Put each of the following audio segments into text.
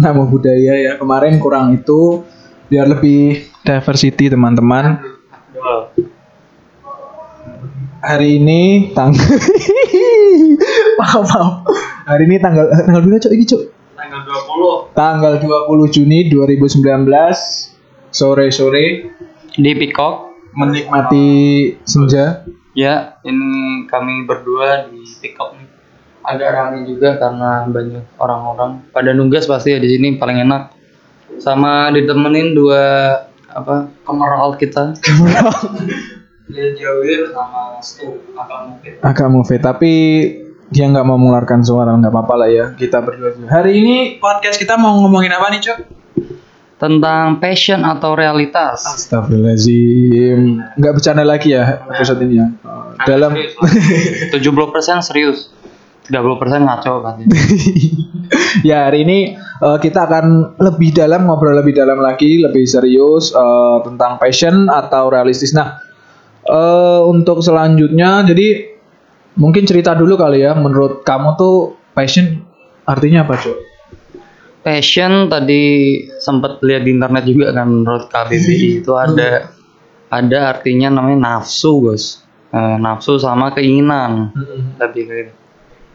Namo Buddhaya ya. Kemarin kurang itu biar lebih diversity teman-teman. Hari ini tanggal maaf, maaf. Hari ini tanggal eh, tanggal berapa cok ini cok? Tanggal 20 Tanggal 20 Juni 2019 sore-sore di Peacock. menikmati senja. Ya, ini kami berdua di Peacock nih. Agak ramai juga karena banyak orang-orang. Pada nunggas pasti ya di sini paling enak. Sama ditemenin dua apa kemeral kita. Jawir sama Stu agak mungkin. agak move tapi dia nggak mau mengeluarkan suara nggak apa-apa lah ya kita berdua hari ini podcast kita mau ngomongin apa nih cok Tentang passion atau realitas. Astagfirullahaladzim nggak bercanda lagi ya episode ini ya dalam 70% serius. 30% ngaco pasti. ya hari ini eh, kita akan lebih dalam ngobrol lebih dalam lagi lebih serius eh, tentang passion atau realistis nah eh, untuk selanjutnya jadi mungkin cerita dulu kali ya menurut kamu tuh passion artinya apa cok Passion tadi sempat lihat di internet juga kan menurut KBBI itu ada ada artinya namanya nafsu. Eh, nafsu sama keinginan. Lebih ke gitu.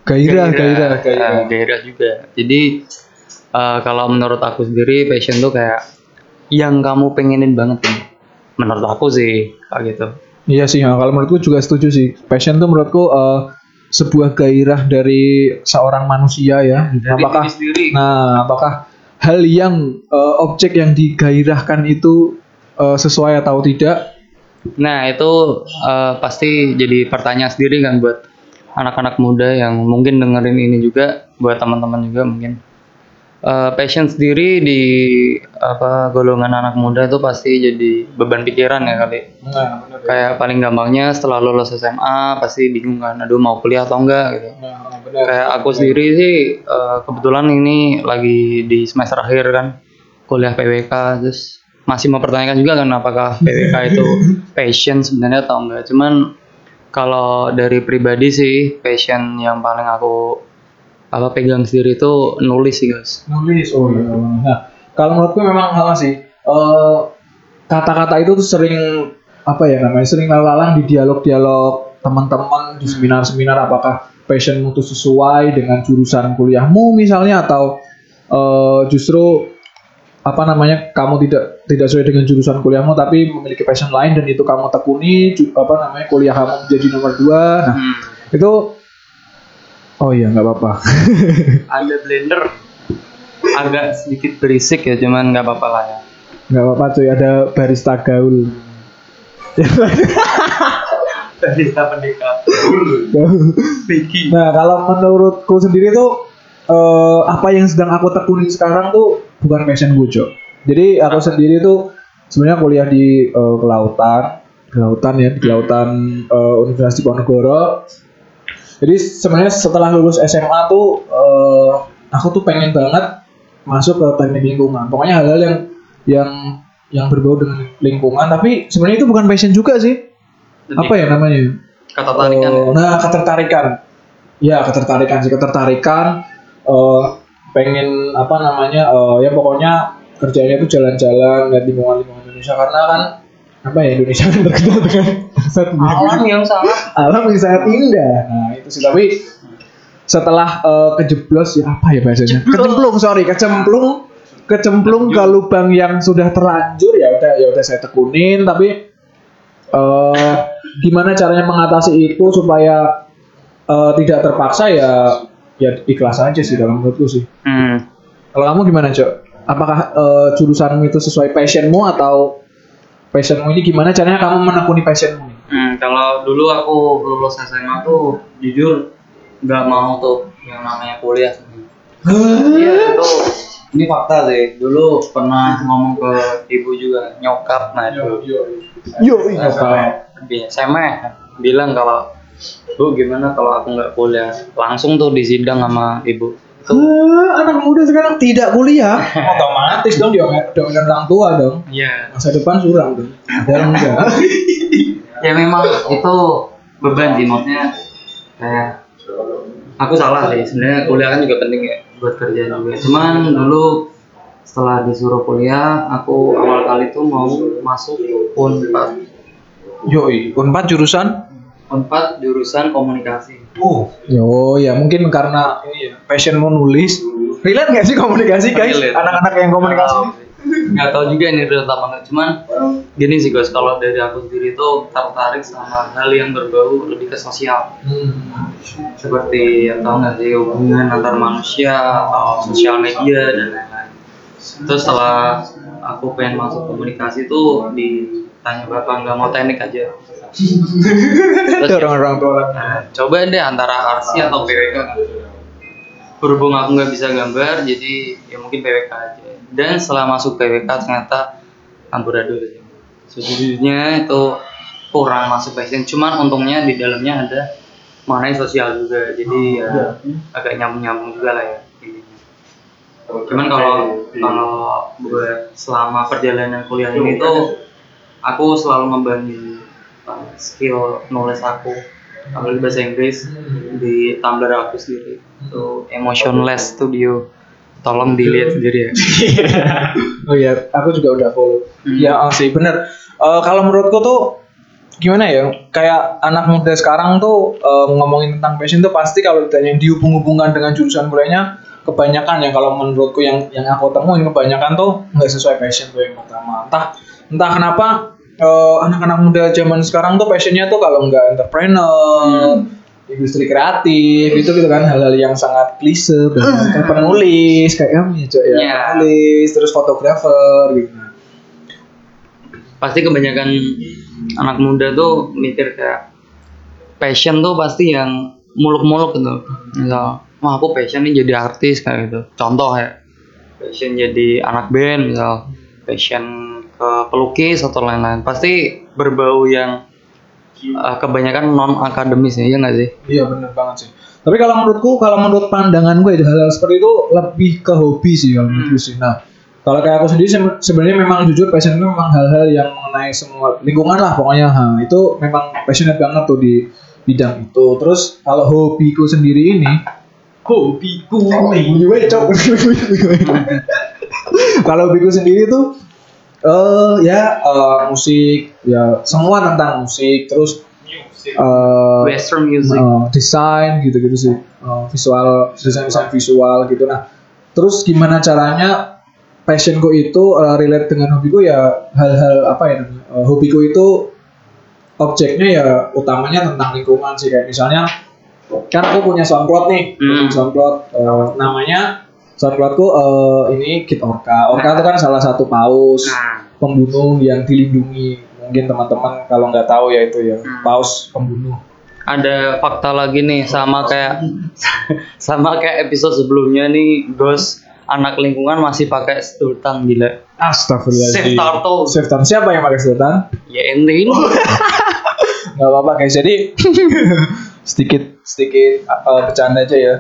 Gairah gairah gairah Eh, gairah juga. Jadi eh, kalau menurut aku sendiri passion tuh kayak yang kamu pengenin banget nih. Menurut aku sih kayak gitu. Iya sih, kalau menurutku juga setuju sih. Passion tuh menurutku eh, sebuah gairah dari seorang manusia ya. Dari apakah diri nah, apakah hal yang eh, objek yang digairahkan itu eh, sesuai atau tidak? Nah itu eh, pasti jadi pertanyaan sendiri kan buat anak-anak muda yang mungkin dengerin ini juga, buat teman-teman juga mungkin. Eh, passion sendiri di apa golongan anak muda itu pasti jadi beban pikiran ya kali. Nah, benar. Kayak paling gampangnya setelah lulus SMA pasti bingung kan, aduh mau kuliah atau enggak gitu. Nah. Kayak aku sendiri sih eh, kebetulan ini lagi di semester akhir kan kuliah PWK terus masih mempertanyakan juga kan apakah PWK itu passion sebenarnya atau enggak. Cuman kalau dari pribadi sih passion yang paling aku apa pegang sendiri itu nulis sih guys. nulis. Oh iya. Nah, kalau menurutku memang sama sih. Eh, kata-kata itu tuh sering apa ya namanya? Sering lalang di dialog-dialog teman-teman di seminar-seminar apakah passionmu itu sesuai dengan jurusan kuliahmu misalnya atau eh, justru apa namanya kamu tidak tidak sesuai dengan jurusan kuliahmu tapi memiliki passion lain dan itu kamu tekuni apa namanya kuliah kamu menjadi nomor dua nah Hmm. itu oh iya nggak apa-apa Ada blender agak sedikit berisik ya cuman nggak apa-apa lah ya. nggak apa-apa cuy ada barista gaul Barista pendekar. Nah kalau menurutku sendiri tuh eh, apa yang sedang aku tekuni sekarang tuh bukan passion gue Cok. Jadi aku sendiri tuh sebenarnya kuliah di eh, kelautan kelautan ya di kelautan eh, Universitas Diponegoro jadi sebenarnya setelah lulus SMA tuh eh, aku tuh pengen banget masuk ke teknik lingkungan pokoknya hal-hal yang yang yang berbau dengan lingkungan tapi sebenarnya itu bukan passion juga sih apa ya namanya Ketertarikan. Oh, Nah, ketertarikan. Ya, ketertarikan sih, ketertarikan. eh pengen apa namanya? eh ya pokoknya kerjanya itu jalan-jalan lihat lingkungan-lingkungan Indonesia karena kan apa ya Indonesia kan terkenal dengan Alam yang sangat alam yang sangat indah. Nah, itu sih tapi setelah eh, kejeblos ya apa ya bahasanya? Kecemplung, sorry, kecemplung kecemplung ke lubang yang sudah terlanjur ya udah ya udah saya tekunin tapi eh gimana caranya mengatasi itu supaya eh, tidak terpaksa ya ya ikhlas aja sih dalam menurutku sih. Hmm. Kalau kamu gimana, Cok? Apakah eh, jurusanmu itu sesuai passionmu atau passionmu ini gimana caranya kamu menekuni passionmu? Hmm, kalau dulu aku lulus SMA tuh jujur nggak mau tuh yang namanya kuliah. Iya itu ini fakta sih. Dulu pernah ngomong ke ibu juga nyokap nah itu. Yo, nyokap. Bi- Semeh bilang kalau bu gimana kalau aku nggak kuliah langsung tuh disidang sama ibu Eh, anak muda sekarang tidak kuliah. Otomatis dong dia dengan orang tua dong. iya Masa depan suram dong. Ada enggak? ya memang itu beban sih maksudnya kayak aku salah sih sebenarnya kuliah kan juga penting ya buat kerja juga cuman dulu setelah disuruh kuliah aku awal kali tuh mau masuk unpad Yoi, Unpad jurusan? Unpad jurusan komunikasi Oh. Yo, ya mungkin karena ini ya, passionmu nulis. Relate nggak sih komunikasi guys? Relate. Anak-anak yang komunikasi. nggak tahu juga ini real apa enggak cuman gini sih guys kalau dari aku sendiri tuh tertarik sama hal yang berbau lebih ke sosial Hmm. seperti ya tahu nggak sih hubungan antar manusia atau sosial media dan lain-lain. Terus setelah aku pengen masuk komunikasi tuh ditanya bapak nggak mau teknik aja. Terus orang-orang tua nah, coba deh antara RC atau PWK. Berhubung aku nggak bisa gambar, jadi ya mungkin PWK aja. Dan setelah masuk PWK ternyata amburadul. Sejujurnya itu kurang masuk passion. Cuman untungnya di dalamnya ada mengenai sosial juga. Jadi ya agak nyambung-nyambung juga lah ya. Cuman kalau kalau buat selama perjalanan kuliah ini tuh aku selalu ngembangin uh, skill nulis aku apalagi bahasa Inggris di Tumblr aku sendiri itu Emotionless Studio tolong dilihat sendiri ya Oh iya, aku juga udah follow. Hmm. Ya oh, sih bener. Eh, kalau menurutku tuh gimana ya? Kayak anak muda sekarang tuh eh, ngomongin tentang passion tuh pasti kalau ditanya dihubung-hubungkan dengan jurusan kuliahnya kebanyakan ya kalau menurutku yang yang aku temuin kebanyakan tuh nggak sesuai passion tuh yang pertama. Entah entah kenapa eh, anak-anak muda zaman sekarang tuh passionnya tuh kalau nggak entrepreneur, industri kreatif itu gitu kan. Hal-hal yang sangat klise kayak penulis kayak kamu ya Cok, ya Iya. penulis terus fotografer gitu. Pasti kebanyakan anak muda tuh mikir kayak passion tuh pasti yang muluk-muluk gitu. Misal wah aku passion nih jadi artis kayak gitu. Contoh ya passion jadi anak band misal. Passion ke pelukis atau lain-lain. Pasti berbau yang uh, kebanyakan non akademis ya iya nggak sih? Iya bener banget sih. Tapi kalau menurutku kalau menurut pandangan gue itu hal-hal seperti itu lebih ke hobi sih kalau menurutku sih. Nah kalau kayak aku sendiri se- sebenarnya memang jujur passion itu memang hal-hal yang mengenai semua lingkungan lah pokoknya. Ha, itu memang passionate banget tuh di bidang itu. Terus kalau hobiku sendiri ini hobiku. Gue cok. Kalau hobiku sendiri tuh eh ya eh, musik ya semua tentang musik terus eh western music. Uh, desain gitu-gitu sih. Uh, visual desain desain visual gitu. Nah terus gimana caranya passionku itu uh, relate dengan hobiku ya hal-hal apa ya namanya? Uh, hobiku itu objeknya ya utamanya tentang lingkungan sih. Kayak misalnya kan aku punya SoundCloud nih. Hmm. SoundCloud uh, namanya SoundCloudku uh, ini Kit Orca Orca itu kan salah satu paus nah pembunuh yang dilindungi mungkin teman-teman kalau nggak tahu ya itu ya Hmm. paus pembunuh ada fakta lagi nih sama kayak sama kayak episode sebelumnya nih Ghost anak lingkungan masih pakai sultan gila Astagfirullahaladzim. Save turtle. Siapa yang pakai sultan? ya ente ini Gak apa-apa guys. Jadi sedikit sedikit uh, bercanda aja ya.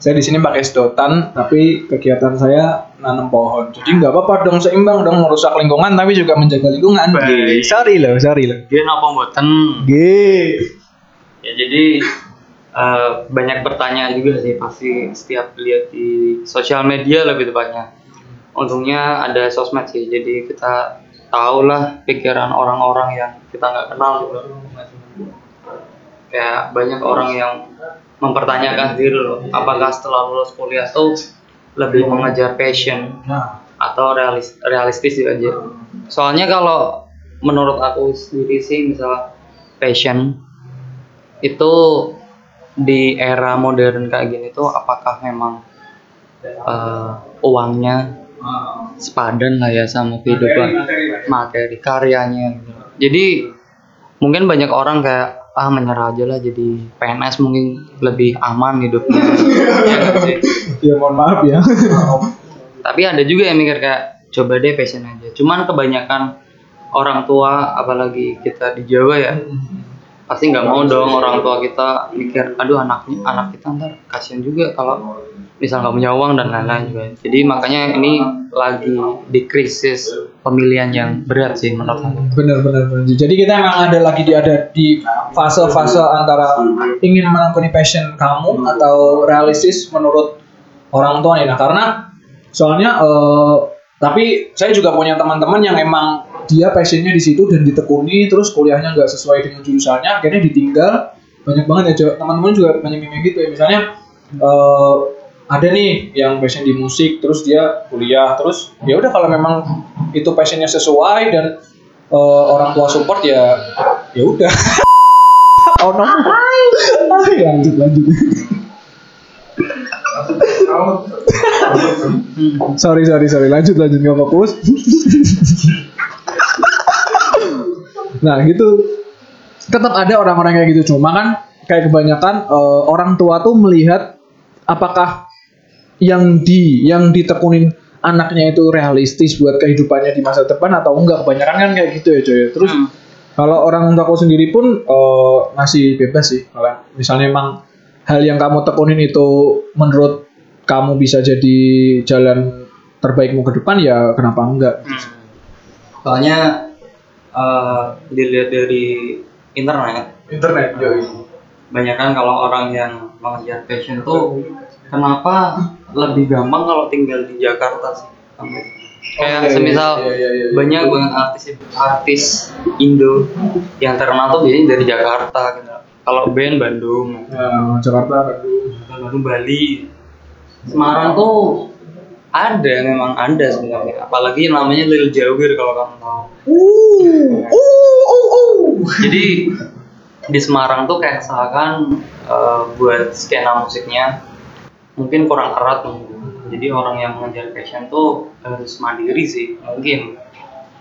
Saya di sini pakai sedotan, tapi kegiatan saya nanam pohon. Jadi nggak apa-apa dong seimbang dong merusak lingkungan, tapi juga menjaga lingkungan. Baik. G. Sorry loh, sorry loh. dia apa mboten G. ya jadi eh, banyak pertanyaan juga sih pasti setiap lihat di sosial media lebih tepatnya untungnya ada sosmed sih jadi kita tahu lah pikiran orang-orang yang kita nggak kenal juga kayak banyak orang yang mempertanyakan diri loh apakah setelah lulus kuliah tuh lebih mengejar passion Nah, atau realis realistis gitu aja. Soalnya kalau menurut aku sendiri sih misal passion itu di era modern kayak gini tuh apakah memang eh, uangnya sepadan lah ya sama kehidupan materi karyanya gitu. Jadi mungkin banyak orang kayak ah menyerah aja lah jadi PNS mungkin lebih aman hidupnya. Sih? ya mohon maaf ya. tapi ada juga yang mikir kayak coba deh passion aja cuman kebanyakan orang tua apalagi kita di Jawa ya pasti nggak mau dong orang tua kita mikir aduh anaknya anak kita ntar kasihan juga kalau misal nggak punya uang dan lain-lain juga. Jadi makanya ini lagi di krisis pemilihan yang berat sih menurut aku. Bener. Jadi kita emang ada lagi di ada di fase-fase antara ingin menekuni passion kamu atau realistis menurut orang tua nih. Nah karena soalnya eh, tapi saya juga punya teman-teman yang emang dia passionnya di situ dan ditekuni terus kuliahnya nggak sesuai dengan jurusannya akhirnya ditinggal. Banyak banget ya teman-teman juga banyak yang gitu ya. Misalnya eh, ada nih yang passion di musik terus dia kuliah terus ya udah kalau memang itu passionnya sesuai dan eh, orang tua support ya ya udah. Oh no. Lanjut lanjut. Sorry sorry sorry. Lanjut lanjut. Nggak fokus. Nah gitu. Tetap ada orang-orang kayak gitu. Cuma kan kayak kebanyakan eh, orang tua tuh melihat apakah yang di yang ditekunin anaknya itu realistis buat kehidupannya di masa depan atau enggak? Kebanyakan kan kayak gitu ya coy terus Hmm. kalau orang tuaku sendiri pun eh, masih bebas sih. Kalau misalnya emang hal yang kamu tekunin itu menurut kamu bisa jadi jalan terbaikmu ke depan ya kenapa enggak? Soalnya eh, dilihat dari internet. Internet banyak kan kalau orang yang mengejar passion tuh kenapa lebih gampang kalau tinggal di Jakarta sih? Kayak Oke, semisal iya, iya, iya, iya. banyak banget artis artis Indo yang terkenal tuh biasanya dari Jakarta gitu. Kalau band Bandung. Ya, Jakarta Bandung. Bandung Bali. Semarang tuh ada memang ada sebenarnya. Apalagi namanya Lil Jawir kalau kamu tahu. Uh uh uh uh. Jadi di Semarang tuh kayak misalkan eh, buat skena musiknya mungkin kurang erat mungkin. jadi orang yang mengejar passion tuh harus mandiri sih mungkin.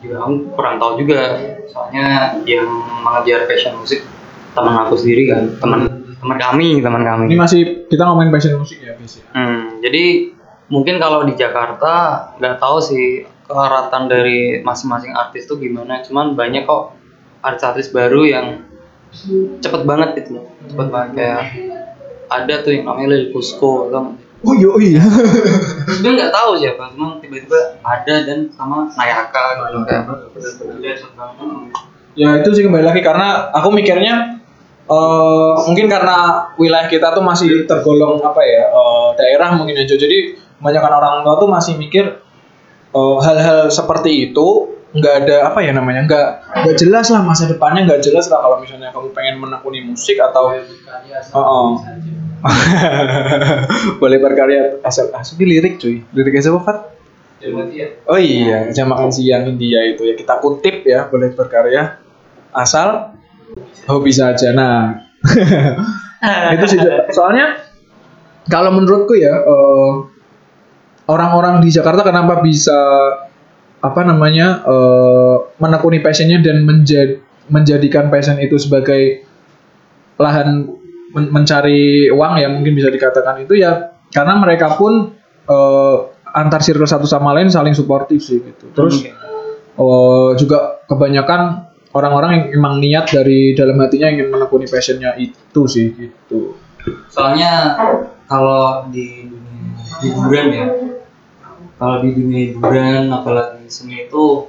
Juga kurang tahu juga. Soalnya yang mengejar passion musik teman aku sendiri kan. Teman teman kami teman kami. Ini masih kita ngomongin passion musik ya guys ya? Hmm, jadi mungkin kalau di Jakarta nggak tahu sih kearatan dari masing-masing artis tuh gimana. Cuman banyak kok artis-artis baru yang cepet banget gitu, cepet banget kayak ada tuh yang namanya Lil Cusco, nggak? oh iya oh iya. Dia nggak tahu siapa, cuman tiba-tiba ada dan sama Nayaka gitu. Ya itu sih kembali lagi karena aku mikirnya eh mungkin karena wilayah kita tuh masih tergolong apa ya eh, daerah mungkin aja jadi kebanyakan orang tua tuh masih mikir eh, hal-hal seperti itu nggak ada apa ya namanya nggak nggak jelas lah masa depannya nggak jelas lah kalau misalnya kamu pengen menekuni musik atau Oh, oh. boleh berkarya asal asal lirik cuy lirik siapa Fat? Oh iya, jam makan siang India itu ya kita kutip ya, boleh berkarya asal hobi saja. Nah, itu sih soalnya kalau menurutku ya eh, orang-orang di Jakarta kenapa bisa apa namanya eh, menekuni passionnya dan menjad- menjadikan passion itu sebagai lahan men- mencari uang ya mungkin bisa dikatakan itu ya karena mereka pun eh, antar circle satu sama lain saling suportif sih gitu. Terus eh, juga kebanyakan orang-orang yang emang niat dari dalam hatinya ingin menekuni passionnya itu sih gitu. Soalnya kalau di dunia hiburan ya, kalau di dunia hiburan apalagi seni itu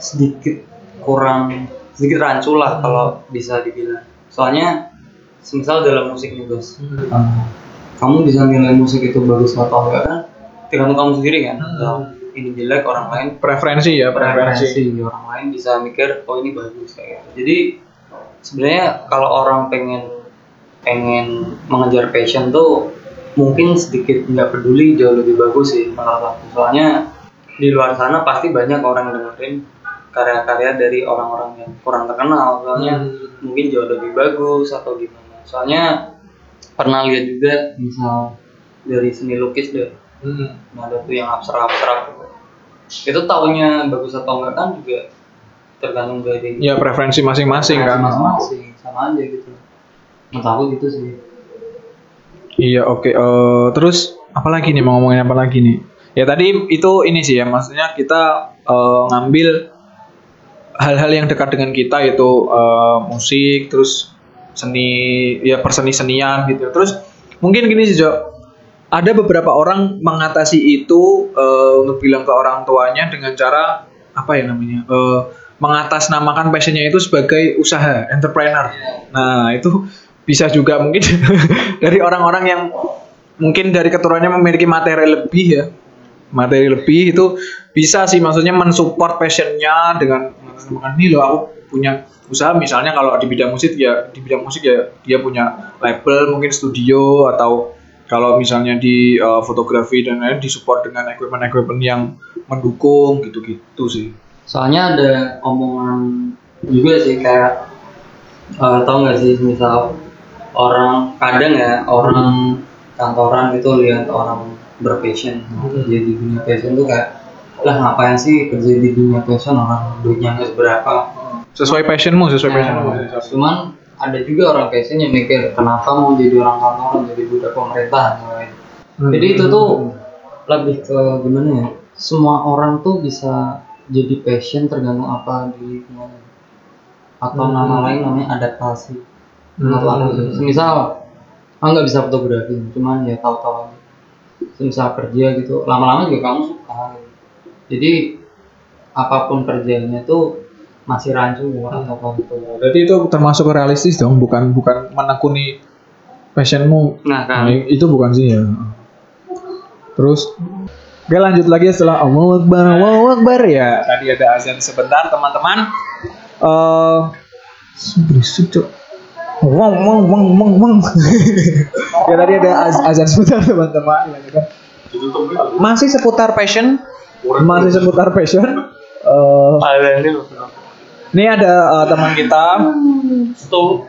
sedikit kurang sedikit rancu lah kalau bisa dibilang. Soalnya semisal dalam musik nih Bos, kamu bisa nilai musik itu bagus atau enggak kan tergantung kamu sendiri kan. Kalau ini jelek orang lain Preferensi ya, preferensi. preferensi orang lain bisa mikir oh ini bagus kayak gitu. Jadi sebenarnya kalau orang pengen pengen mengejar passion tuh mungkin sedikit nggak peduli jauh lebih bagus sih menurut aku. Soalnya di luar sana pasti banyak orang yang dengerin karya-karya dari orang-orang yang kurang terkenal. Soalnya mungkin jauh lebih bagus atau gimana. Soalnya pernah lihat juga misal dari seni lukis deh Hmm. Nah, ada tuh yang abstrak-abstrak. Itu taunya bagus atau enggak kan juga tergantung dari Ya preferensi masing-masing kan. masing-masing sama aja gitu. Menurut aku gitu sih. Iya oke. Eh, terus apa lagi nih mau ngomongin apa lagi nih? Ya tadi itu ini sih ya maksudnya kita eh, ngambil hal-hal yang dekat dengan kita yaitu eh, musik terus seni ya perseni senian gitu. Terus mungkin gini sih Jo. Ada beberapa orang mengatasi itu eh, untuk bilang ke orang tuanya dengan cara apa ya namanya? eh, mengatasnamakan passionnya itu sebagai usaha entrepreneur. Nah, itu bisa juga mungkin dari orang-orang yang mungkin dari keturunannya memiliki materi lebih ya materi lebih itu bisa sih maksudnya mensupport passionnya dengan mengatakan ini loh aku punya usaha misalnya kalau di bidang musik ya di bidang musik ya dia punya label mungkin studio atau kalau misalnya di uh, fotografi dan lain disupport dengan equipment-equipment yang mendukung gitu-gitu sih. Soalnya ada omongan juga sih kayak eh, tau nggak sih misal orang kadang ya orang kantoran itu lihat orang berpassion kerja di dunia passion tuh kayak lah ngapain sih kerja di dunia passion? Orang duitnya nggak seberapa Sesuai passionmu, sesuai passionmu. Nah, cuman ada juga orang passion yang mikir kenapa mau jadi orang kantoran jadi budak pemerintah jadi itu tuh lebih ke gimana ya semua orang tuh bisa jadi passion tergantung apa di lingkungan atau Hmm. nama lain namanya adaptasi Hmm. aku sih. semisal aku nggak bisa fotografi cuman ya tahu-tahu aja semisal kerja gitu lama-lama juga kamu suka gitu. jadi apa pun kerjanya tuh masih rancu atau apa gitu Berarti itu termasuk realistis dong, bukan bukan menekuni passionmu. nah Nah, kan itu bukan sih ya. Terus Oke lanjut lagi setelah Allahu Akbar, Allahu Akbar ya. Tadi ada azan sebentar teman-teman. Eh berisik cok. Wong wong wong wong wong. ya tadi ada az- azan sebentar teman-teman. Ya, kan. Masih seputar passion, masih seputar passion. Eh, ada ini ada eh, teman kita, tuh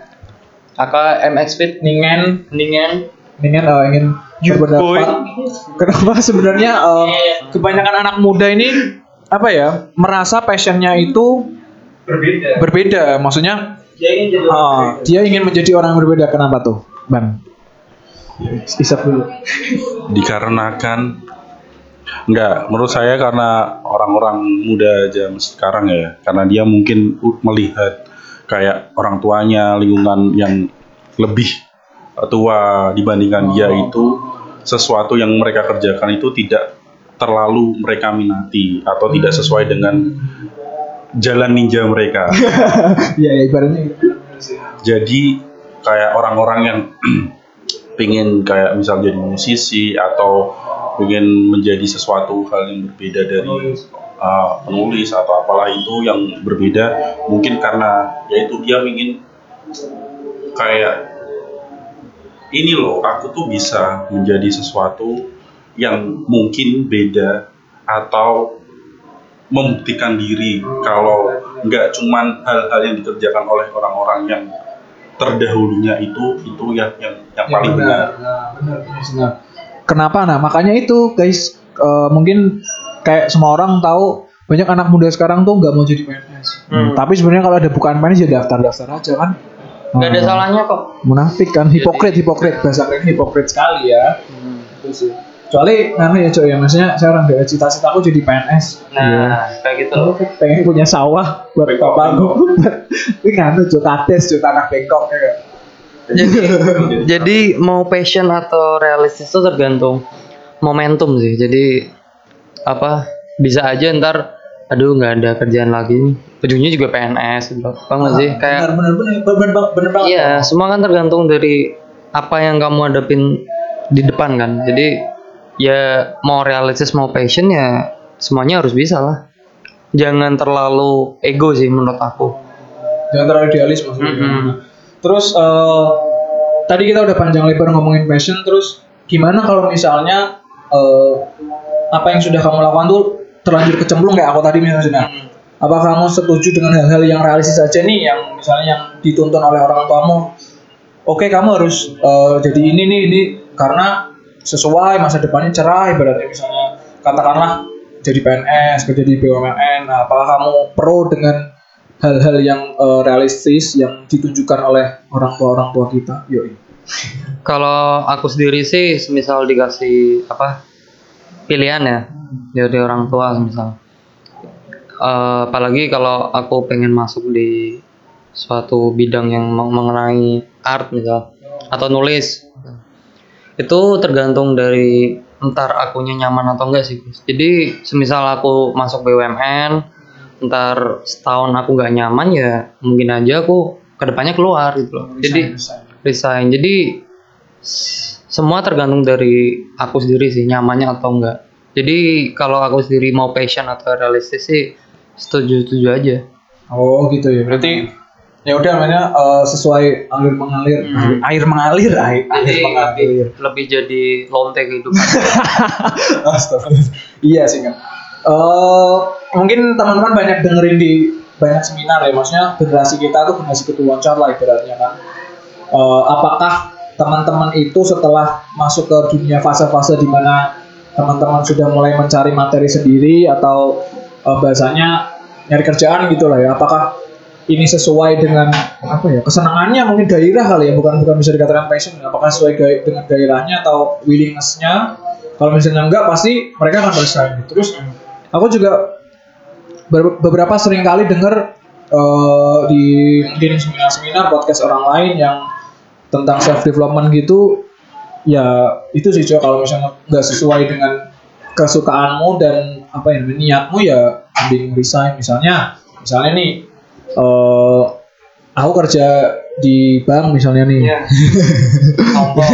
kakak MX Fit Ningen, mendingan Ningen eh, ingin berpendapat. Kenapa sebenarnya eh, kebanyakan anak muda ini apa ya merasa passionnya itu berbeda berbeda, maksudnya dia ingin jadi eh, dia ingin menjadi orang yang berbeda. Kenapa tuh, bang? Isap dulu. dikarenakan enggak menurut saya karena orang-orang muda jam sekarang ya karena dia mungkin melihat kayak orang tuanya lingkungan yang lebih tua dibandingkan dia itu sesuatu yang mereka kerjakan itu tidak terlalu mereka minati atau tidak sesuai dengan jalan ninja mereka. Ya ibaratnya jadi kayak orang-orang yang pengen kayak misal jadi musisi atau pengen menjadi sesuatu hal yang berbeda dari uh, penulis atau apalah itu yang berbeda mungkin karena yaitu dia ingin kayak ini loh aku tuh bisa menjadi sesuatu yang mungkin beda atau membuktikan diri kalau nggak cuman hal-hal yang dikerjakan oleh orang-orang yang terdahulunya itu itu yang yang, yang paling benar. Nah, benar, benar. Kenapa? Nah, makanya itu guys eh, mungkin kayak semua orang tahu banyak anak muda sekarang tuh nggak mau jadi PNS. Hmm. Tapi sebenarnya kalau ada bukaan PNS ya daftar-daftar aja kan. nggak ada Hmm. salahnya kok Munafik kan, hipokrit, hipokrit bahasa keren hipokrit sekali ya. Itu sih. Kecuali anu ya coy ya, maksudnya saya orang gak cita-cita aku jadi PNS. Nah kayak gitu Aku pengen punya sawah buat bapakku. Ini nganu cuy kades cuy tanah Bengkok ya kan. Jadi jadi mau passion atau realistis itu tergantung momentum sih. Jadi apa bisa aja ntar aduh nggak ada kerjaan lagi. Ujungnya juga PNS gitu. Apa nggak sih? Kayak benar benar benar banget. iya semua kan tergantung dari apa yang kamu hadapin di depan kan. Jadi ya mau realistis mau passion ya semuanya harus bisa lah. Jangan terlalu ego sih menurut aku. Jangan terlalu idealis maksudnya. Mm-mm. Terus eh, tadi kita udah panjang lebar ngomongin passion, terus gimana kalau misalnya eh, apa yang sudah kamu lakukan tuh terlanjur kecemplung kayak aku tadi misalnya. Apa kamu setuju dengan hal-hal yang realistis aja nih, yang misalnya yang dituntun oleh orang tuamu? Oke, kamu harus eh, jadi ini nih, ini karena sesuai masa depannya cerah, ibaratnya misalnya katakanlah jadi PNS, kerja di BUMN. Nah, apakah kamu pro dengan hal-hal yang eh, realistis yang ditunjukkan oleh orang tua orang tua kita? Yoi. Kalau aku sendiri sih, misal dikasih apa pilihan ya dari orang tua misal Eh, apalagi kalau aku pengen masuk di suatu bidang yang meng- mengenai art misal atau nulis itu tergantung dari entar akunya nyaman atau enggak sih Gus. jadi semisal aku masuk BUMN ntar setahun aku nggak nyaman ya mungkin aja aku ke depannya keluar gitu loh jadi resign jadi semua tergantung dari aku sendiri sih nyamannya atau enggak jadi kalau aku sendiri mau passion atau realistis sih setuju setuju aja Oh gitu ya. Berarti ya udah namanya eh, sesuai alir mengalir. Hmm. Air mengalir, air, air jadi mengalir. lebih, lebih jadi lonte kehidupan Astagfirullah. iya sih kan. Eh, mungkin teman-teman banyak dengerin di banyak seminar ya, maksudnya generasi kita tuh generasi ketuaan lah ibaratnya kan. Eh, apakah teman-teman itu setelah masuk ke dunia fase-fase di mana teman-teman sudah mulai mencari materi sendiri atau eh, bahasanya nyari kerjaan gitu lah ya, apakah ini sesuai dengan apa ya kesenangannya? Mungkin gairah kali ya bukan bukan bisa dikatakan passion apakah sesuai gai- dengan gairahnya atau willingnessnya? Kalau misalnya enggak pasti mereka akan resign terus aku juga beberapa sering kali dengar eh, di mungkin seminar-seminar podcast orang lain yang tentang self development gitu ya itu sih kalau misalnya nggak sesuai dengan kesukaanmu dan apa ya niatmu ya mending resign. Misalnya misalnya nih eh aku kerja di bank misalnya nih. Contoh.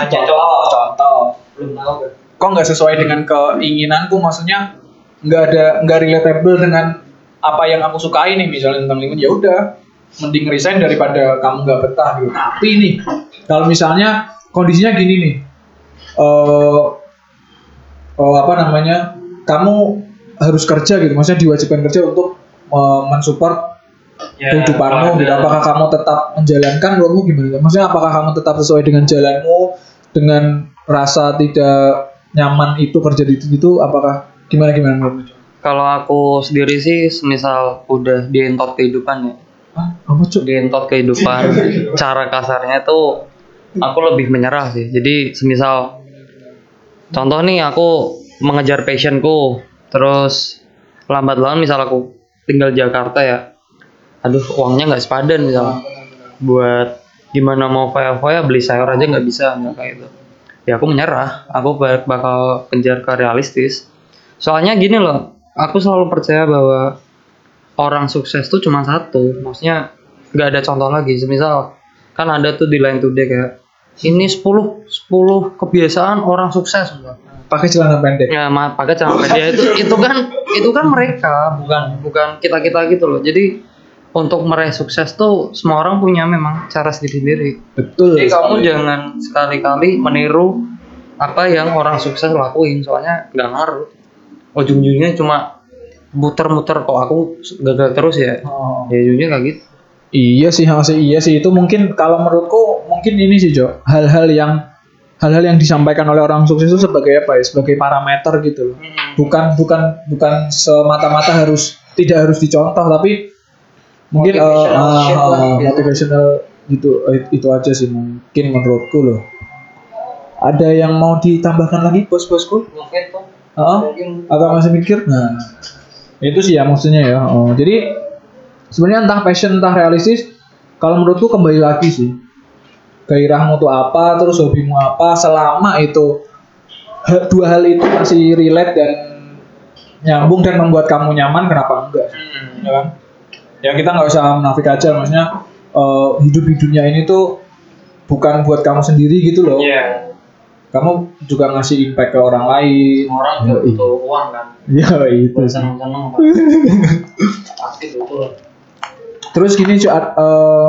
Aja contoh contoh. Belum tahu kok nggak sesuai dengan keinginanku? Maksudnya nggak ada nggak relatable dengan apa yang aku sukai nih misalnya tentang lingkungan ya udah mending resign daripada kamu nggak betah gitu tapi nih kalau misalnya kondisinya gini nih eh oh, apa namanya kamu harus kerja gitu maksudnya diwajibkan kerja untuk eh, mensupport Ya, kehidupanmu gitu. Apakah kamu tetap menjalankan menurutmu gimana? Maksudnya apakah kamu tetap sesuai dengan jalanmu dengan rasa tidak nyaman itu kerja di itu apakah gimana gimana menurutmu? kalau aku sendiri sih semisal udah dientot kehidupan ya Hah? Apa cuk? dientot kehidupan cara kasarnya tuh aku lebih menyerah sih jadi semisal contoh nih aku mengejar passionku terus lambat laun misal aku tinggal di Jakarta ya aduh uangnya nggak sepadan misal buat gimana mau foya-foya beli sayur aja nggak bisa nggak kayak itu ya aku menyerah aku bak- bakal kejar ke realistis soalnya gini loh aku selalu percaya bahwa orang sukses tuh cuma satu. Maksudnya nggak ada contoh lagi. Semisal kan ada tuh di line today kayak ini 10 10 kebiasaan orang sukses. Misal. Pakai celana pendek. ya ma- pakai celana pendek. Itu itu kan itu kan mereka bukan bukan kita kita gitu loh. Jadi untuk meraih sukses tuh semua orang punya memang cara sendiri-sendiri. Betul. jadi kamu jangan sekali-kali meniru apa yang orang sukses lakuin. Soalnya nggak ngaruh ujung-ujungnya cuma muter-muter kok aku gagal terus ya Oh. ya ujungnya kayak gitu Iya sih, masih iya sih itu mungkin kalau menurutku mungkin ini sih Jo, hal-hal yang hal-hal yang disampaikan oleh orang sukses itu sebagai apa ya? Sebagai parameter gitu loh. Bukan bukan bukan semata-mata harus tidak harus dicontoh tapi mungkin eh, Motivational ah, lah, gitu. motivational gitu Eh, itu aja sih mungkin menurutku loh. Ada yang mau ditambahkan lagi bos-bosku? mungkin tuh Mungkin atau masih mikir? Nah itu sih ya maksudnya ya. Oh, jadi sebenarnya entah passion entah realistis kalau menurutku kembali lagi sih. Gairahmu tuh apa terus hobimu apa selama itu dua hal itu masih relate dan nyambung dan membuat kamu nyaman kenapa enggak? Ya kan? Ya kita nggak usah munafik aja maksudnya eh, hidup di dunia ini tuh bukan buat kamu sendiri gitu loh. Iya. Kamu juga ngasih impact ke orang lain orang juga butuh uang kan ya itu seneng-seneng Pak. pasti butuh Terus gini cuy, eh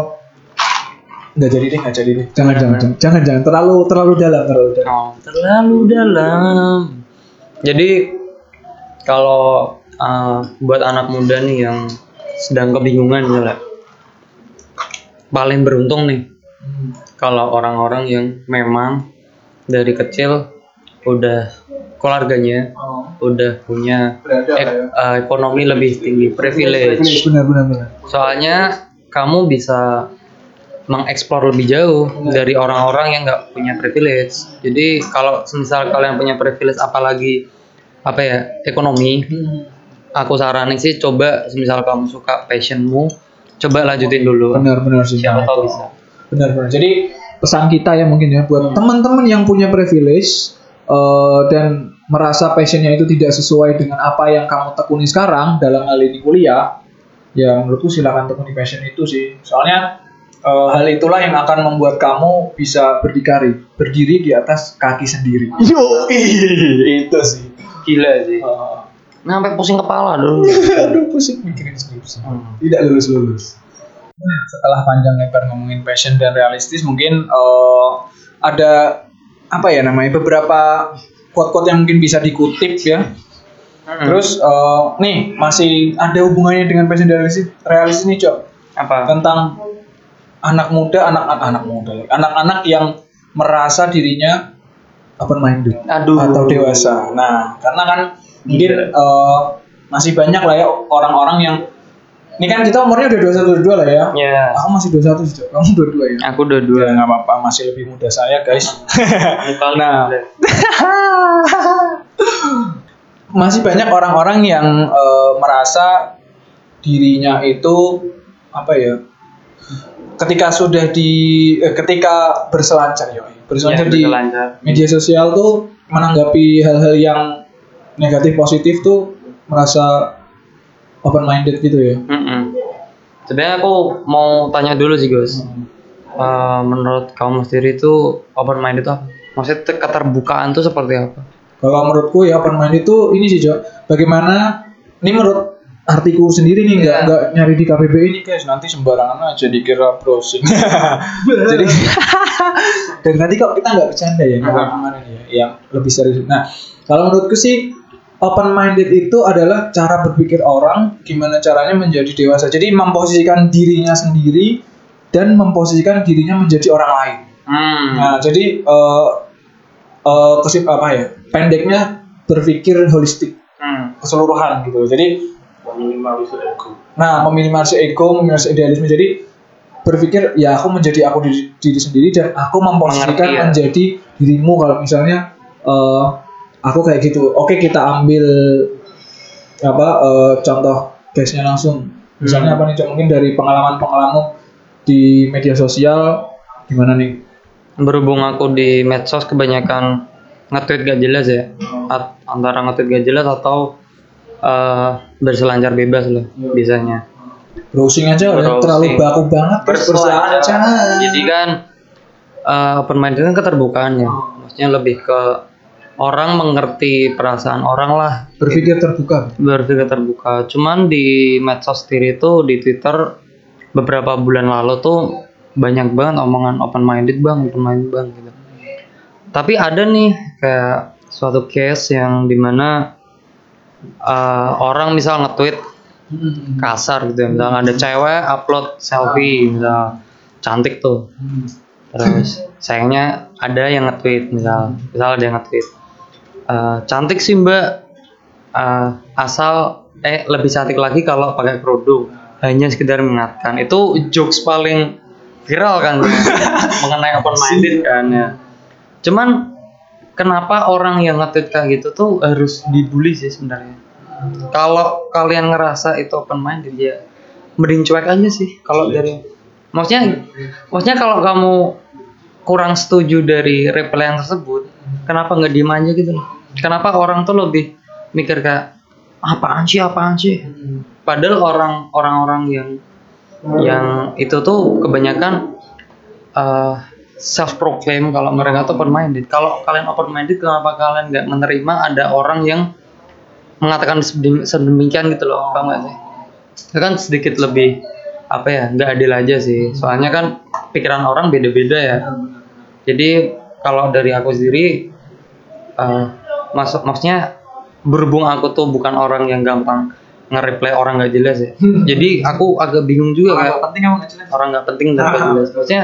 nggak jadi deh, nggak jadi deh. Jangan, jangan, jangan, jangan, jangan. Terlalu, terlalu dalam, terlalu dalam. Oh, terlalu dalam. Jadi kalau uh, buat anak muda nih yang sedang kebingungan ya, paling beruntung nih kalau orang-orang yang memang dari kecil udah keluarganya Oh, udah punya berada ek- uh, ekonomi lebih tinggi, privilege. Benar, benar, benar. Soalnya kamu bisa mengeksplor lebih jauh dari orang-orang yang nggak punya privilege. Jadi kalau misal kalian punya privilege apalagi apa ya ekonomi, aku saranin sih coba misal kamu suka passionmu, coba lanjutin dulu. Benar-benar sih. Siapa tahu bisa. Benar-benar. Jadi pesan kita ya mungkin ya buat teman-teman yang punya privilege eh, dan merasa passionnya itu tidak sesuai dengan apa yang kamu tekuni sekarang dalam hal ini kuliah, ya menurutku silakan tekuni passion itu sih. Soalnya eh, hal itulah yang akan membuat kamu bisa berdikari, berdiri di atas kaki sendiri. Yo, itu sih. Gila sih. Eh, Nah, sampai pusing kepala dulu. Aduh pusing mikirin skripsi. Tidak lulus lulus. Setelah panjang lebar ngomongin passion dan realistis, mungkin eh, ada apa ya namanya beberapa quote-quote yang mungkin bisa dikutip ya. Terus eh, nih masih ada hubungannya dengan passion dan realistis, realistis nih cok apa? tentang anak muda, anak anak muda, anak-anak yang merasa dirinya open minded Aduh. atau dewasa. Nah, karena kan mungkin eh, masih banyak lah ya orang-orang yang ini kan kita umurnya udah 21 22 lah ya. Ya. Aku masih 21 sih. Kamu 22 ya. Aku udah dua. Ya nggak apa-apa, masih lebih muda saya, guys. Nah. masih banyak orang-orang yang eh, merasa dirinya itu apa ya? Ketika sudah di eh, ketika berselancar ya, berselancar di media sosial tuh menanggapi hal-hal yang negatif positif tuh merasa open minded gitu ya. Mm-mm. Sebenarnya aku mau tanya dulu sih Gus. Eh, menurut kamu sendiri itu open minded itu apa? Maksudnya te- keterbukaan itu seperti apa? Kalau menurutku ya open minded itu ini sih Jo. Bagaimana ini menurut artiku sendiri nih nggak Iya. nggak nyari di KBBI nih guys nanti sembarangan aja dikira browsing. Jadi dari tadi kok kita nggak bercanda ya nggak kemarin ya yang lebih serius. Nah kalau menurutku sih open minded itu adalah cara berpikir orang gimana caranya menjadi dewasa. Jadi memposisikan dirinya sendiri dan memposisikan dirinya menjadi orang lain. Hmm. Nah, jadi eh eh, kesip apa ya? Pendeknya berpikir holistik Hmm. keseluruhan gitu. Jadi Minimalisir ego. nah meminimalisir ego, meminimalisir idealisme. Jadi berpikir ya aku menjadi aku diri, diri sendiri dan aku memposisikan Mengerti ya. menjadi dirimu kalau misalnya eh aku kayak gitu. Oke, kita ambil apa eh, contoh case-nya langsung. Misalnya Hmm. apa nih? Cok? Mungkin dari pengalaman-pengalaman di media sosial gimana nih? Berhubung aku di medsos kebanyakan nge-tweet gak jelas ya. At- antara nge-tweet gak jelas atau eh, berselancar bebas loh biasanya. Browsing aja udah Browsing. terlalu baku banget berselancar. Jadi kan eh, open minded kan keterbukaan ya. Maksudnya lebih ke orang mengerti perasaan orang lah. Berpikir terbuka. berpikir terbuka. Cuman di medsos sendiri itu di Twitter beberapa bulan lalu tuh banyak banget omongan open minded bang, open minded bang gitu. Tapi ada nih kayak suatu case yang di mana eh, orang misal nge-tweet kasar gitu ya, misalnya ada cewek upload selfie misal. Cantik tuh. Terus sayangnya ada yang nge-tweet misal. Misal ada yang nge-tweet "Eh, cantik sih mbak. Eh, asal eh lebih cantik lagi kalau pakai kerudung. Hanya sekedar mengingatkan. Itu jokes paling viral kan mengenai open minded kan ya. Cuman kenapa orang yang nge-tweet kayak gitu tuh harus dibully sih sebenarnya? Kalau kalian ngerasa itu open minded ya mending cuek aja sih kalau dari maksudnya maksudnya kalau kamu kurang setuju dari reply yang tersebut kenapa nggak diem gitu loh? Kenapa orang tuh lebih mikir kayak apaan sih apaan sih? Padahal orang orang-orang yang yang itu tuh kebanyakan self proclaim kalau mereka tuh open minded kalau kalian open minded kenapa kalian nggak menerima ada orang yang mengatakan sedem- sedemikian gitu loh? Paham nggak sih? Itu kan sedikit lebih apa ya nggak adil aja sih. Soalnya kan pikiran orang beda-beda ya. Jadi kalau dari aku sendiri eh masuk maksudnya berhubung aku tuh bukan orang yang gampang nge-reply orang nggak jelas ya. Jadi aku agak bingung juga kayak penting kamu nggak jelas. orang nggak penting dan nggak jelas. Maksudnya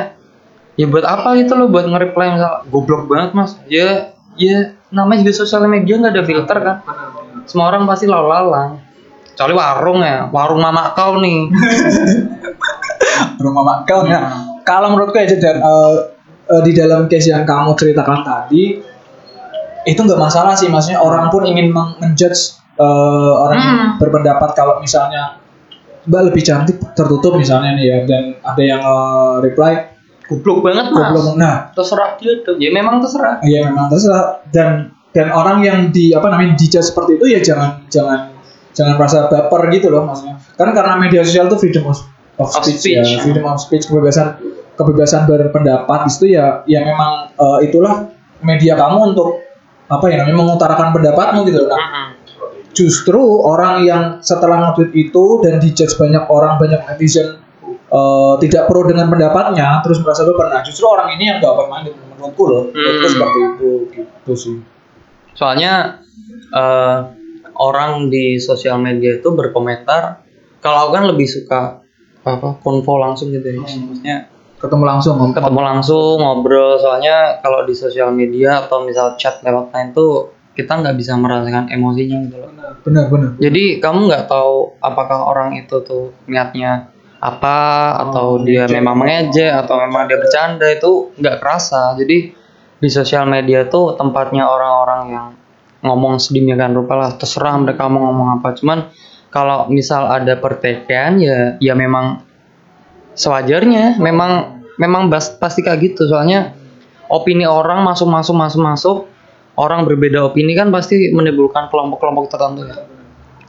ya buat apa gitu loh buat nge-reply misal goblok banget mas. Ya ya namanya juga sosial media nggak ada filter kan. Semua orang pasti lalang kecuali warung ya warung mama kau nih. Rumah mak kau ya. kalau menurutku ya dan eh, eh, di dalam case yang kamu ceritakan tadi itu nggak masalah sih maksudnya orang pun ingin menjudge eh, orang yang Hmm. berpendapat kalau misalnya mbak lebih cantik tertutup misalnya nih ya dan ada yang eh, reply Goblok banget mas. goblok nah Terserah dia tuh. Ya memang terserah. ya memang terserah dan dan orang yang di apa namanya dijudge seperti itu ya jangan jangan jangan merasa baper gitu loh maksudnya kan karena media sosial itu freedom of, of Of speech, ya speech. freedom of speech kebebasan kebebasan berpendapat di situ ya ya memang eh, itulah media kamu untuk apa ya namanya mengutarakan pendapatmu gitu loh nah Mm-mm. justru orang yang setelah nge-tweet itu dan dijudge banyak orang banyak netizen eh, tidak pro dengan pendapatnya terus merasa baper nah justru orang ini yang gak open minded menurutku loh Hmm. seperti itu gitu sih Soalnya eh, orang di sosial media itu berkomentar. Kalau aku kan lebih suka apa konvo langsung gitu ya. Maksudnya ketemu langsung ketemu langsung ngobrol. Soalnya kalau di sosial media atau misal chat lewat line tuh kita nggak bisa merasakan emosinya gitu loh. benar benar Jadi kamu nggak tahu apakah orang itu tuh niatnya apa atau Oh, dia ngejek. memang mengejek atau memang dia bercanda itu nggak kerasa. Jadi di sosial media tuh tempatnya orang-orang yang ngomong sedemikian rupa lah terserah mereka mau ngomong apa. Cuman kalau misal ada pertikaian ya ya memang sewajarnya. Memang memang bas, pasti kayak gitu. Soalnya opini orang masuk masuk masuk masuk orang berbeda opini kan pasti menimbulkan kelompok-kelompok tertentu ya.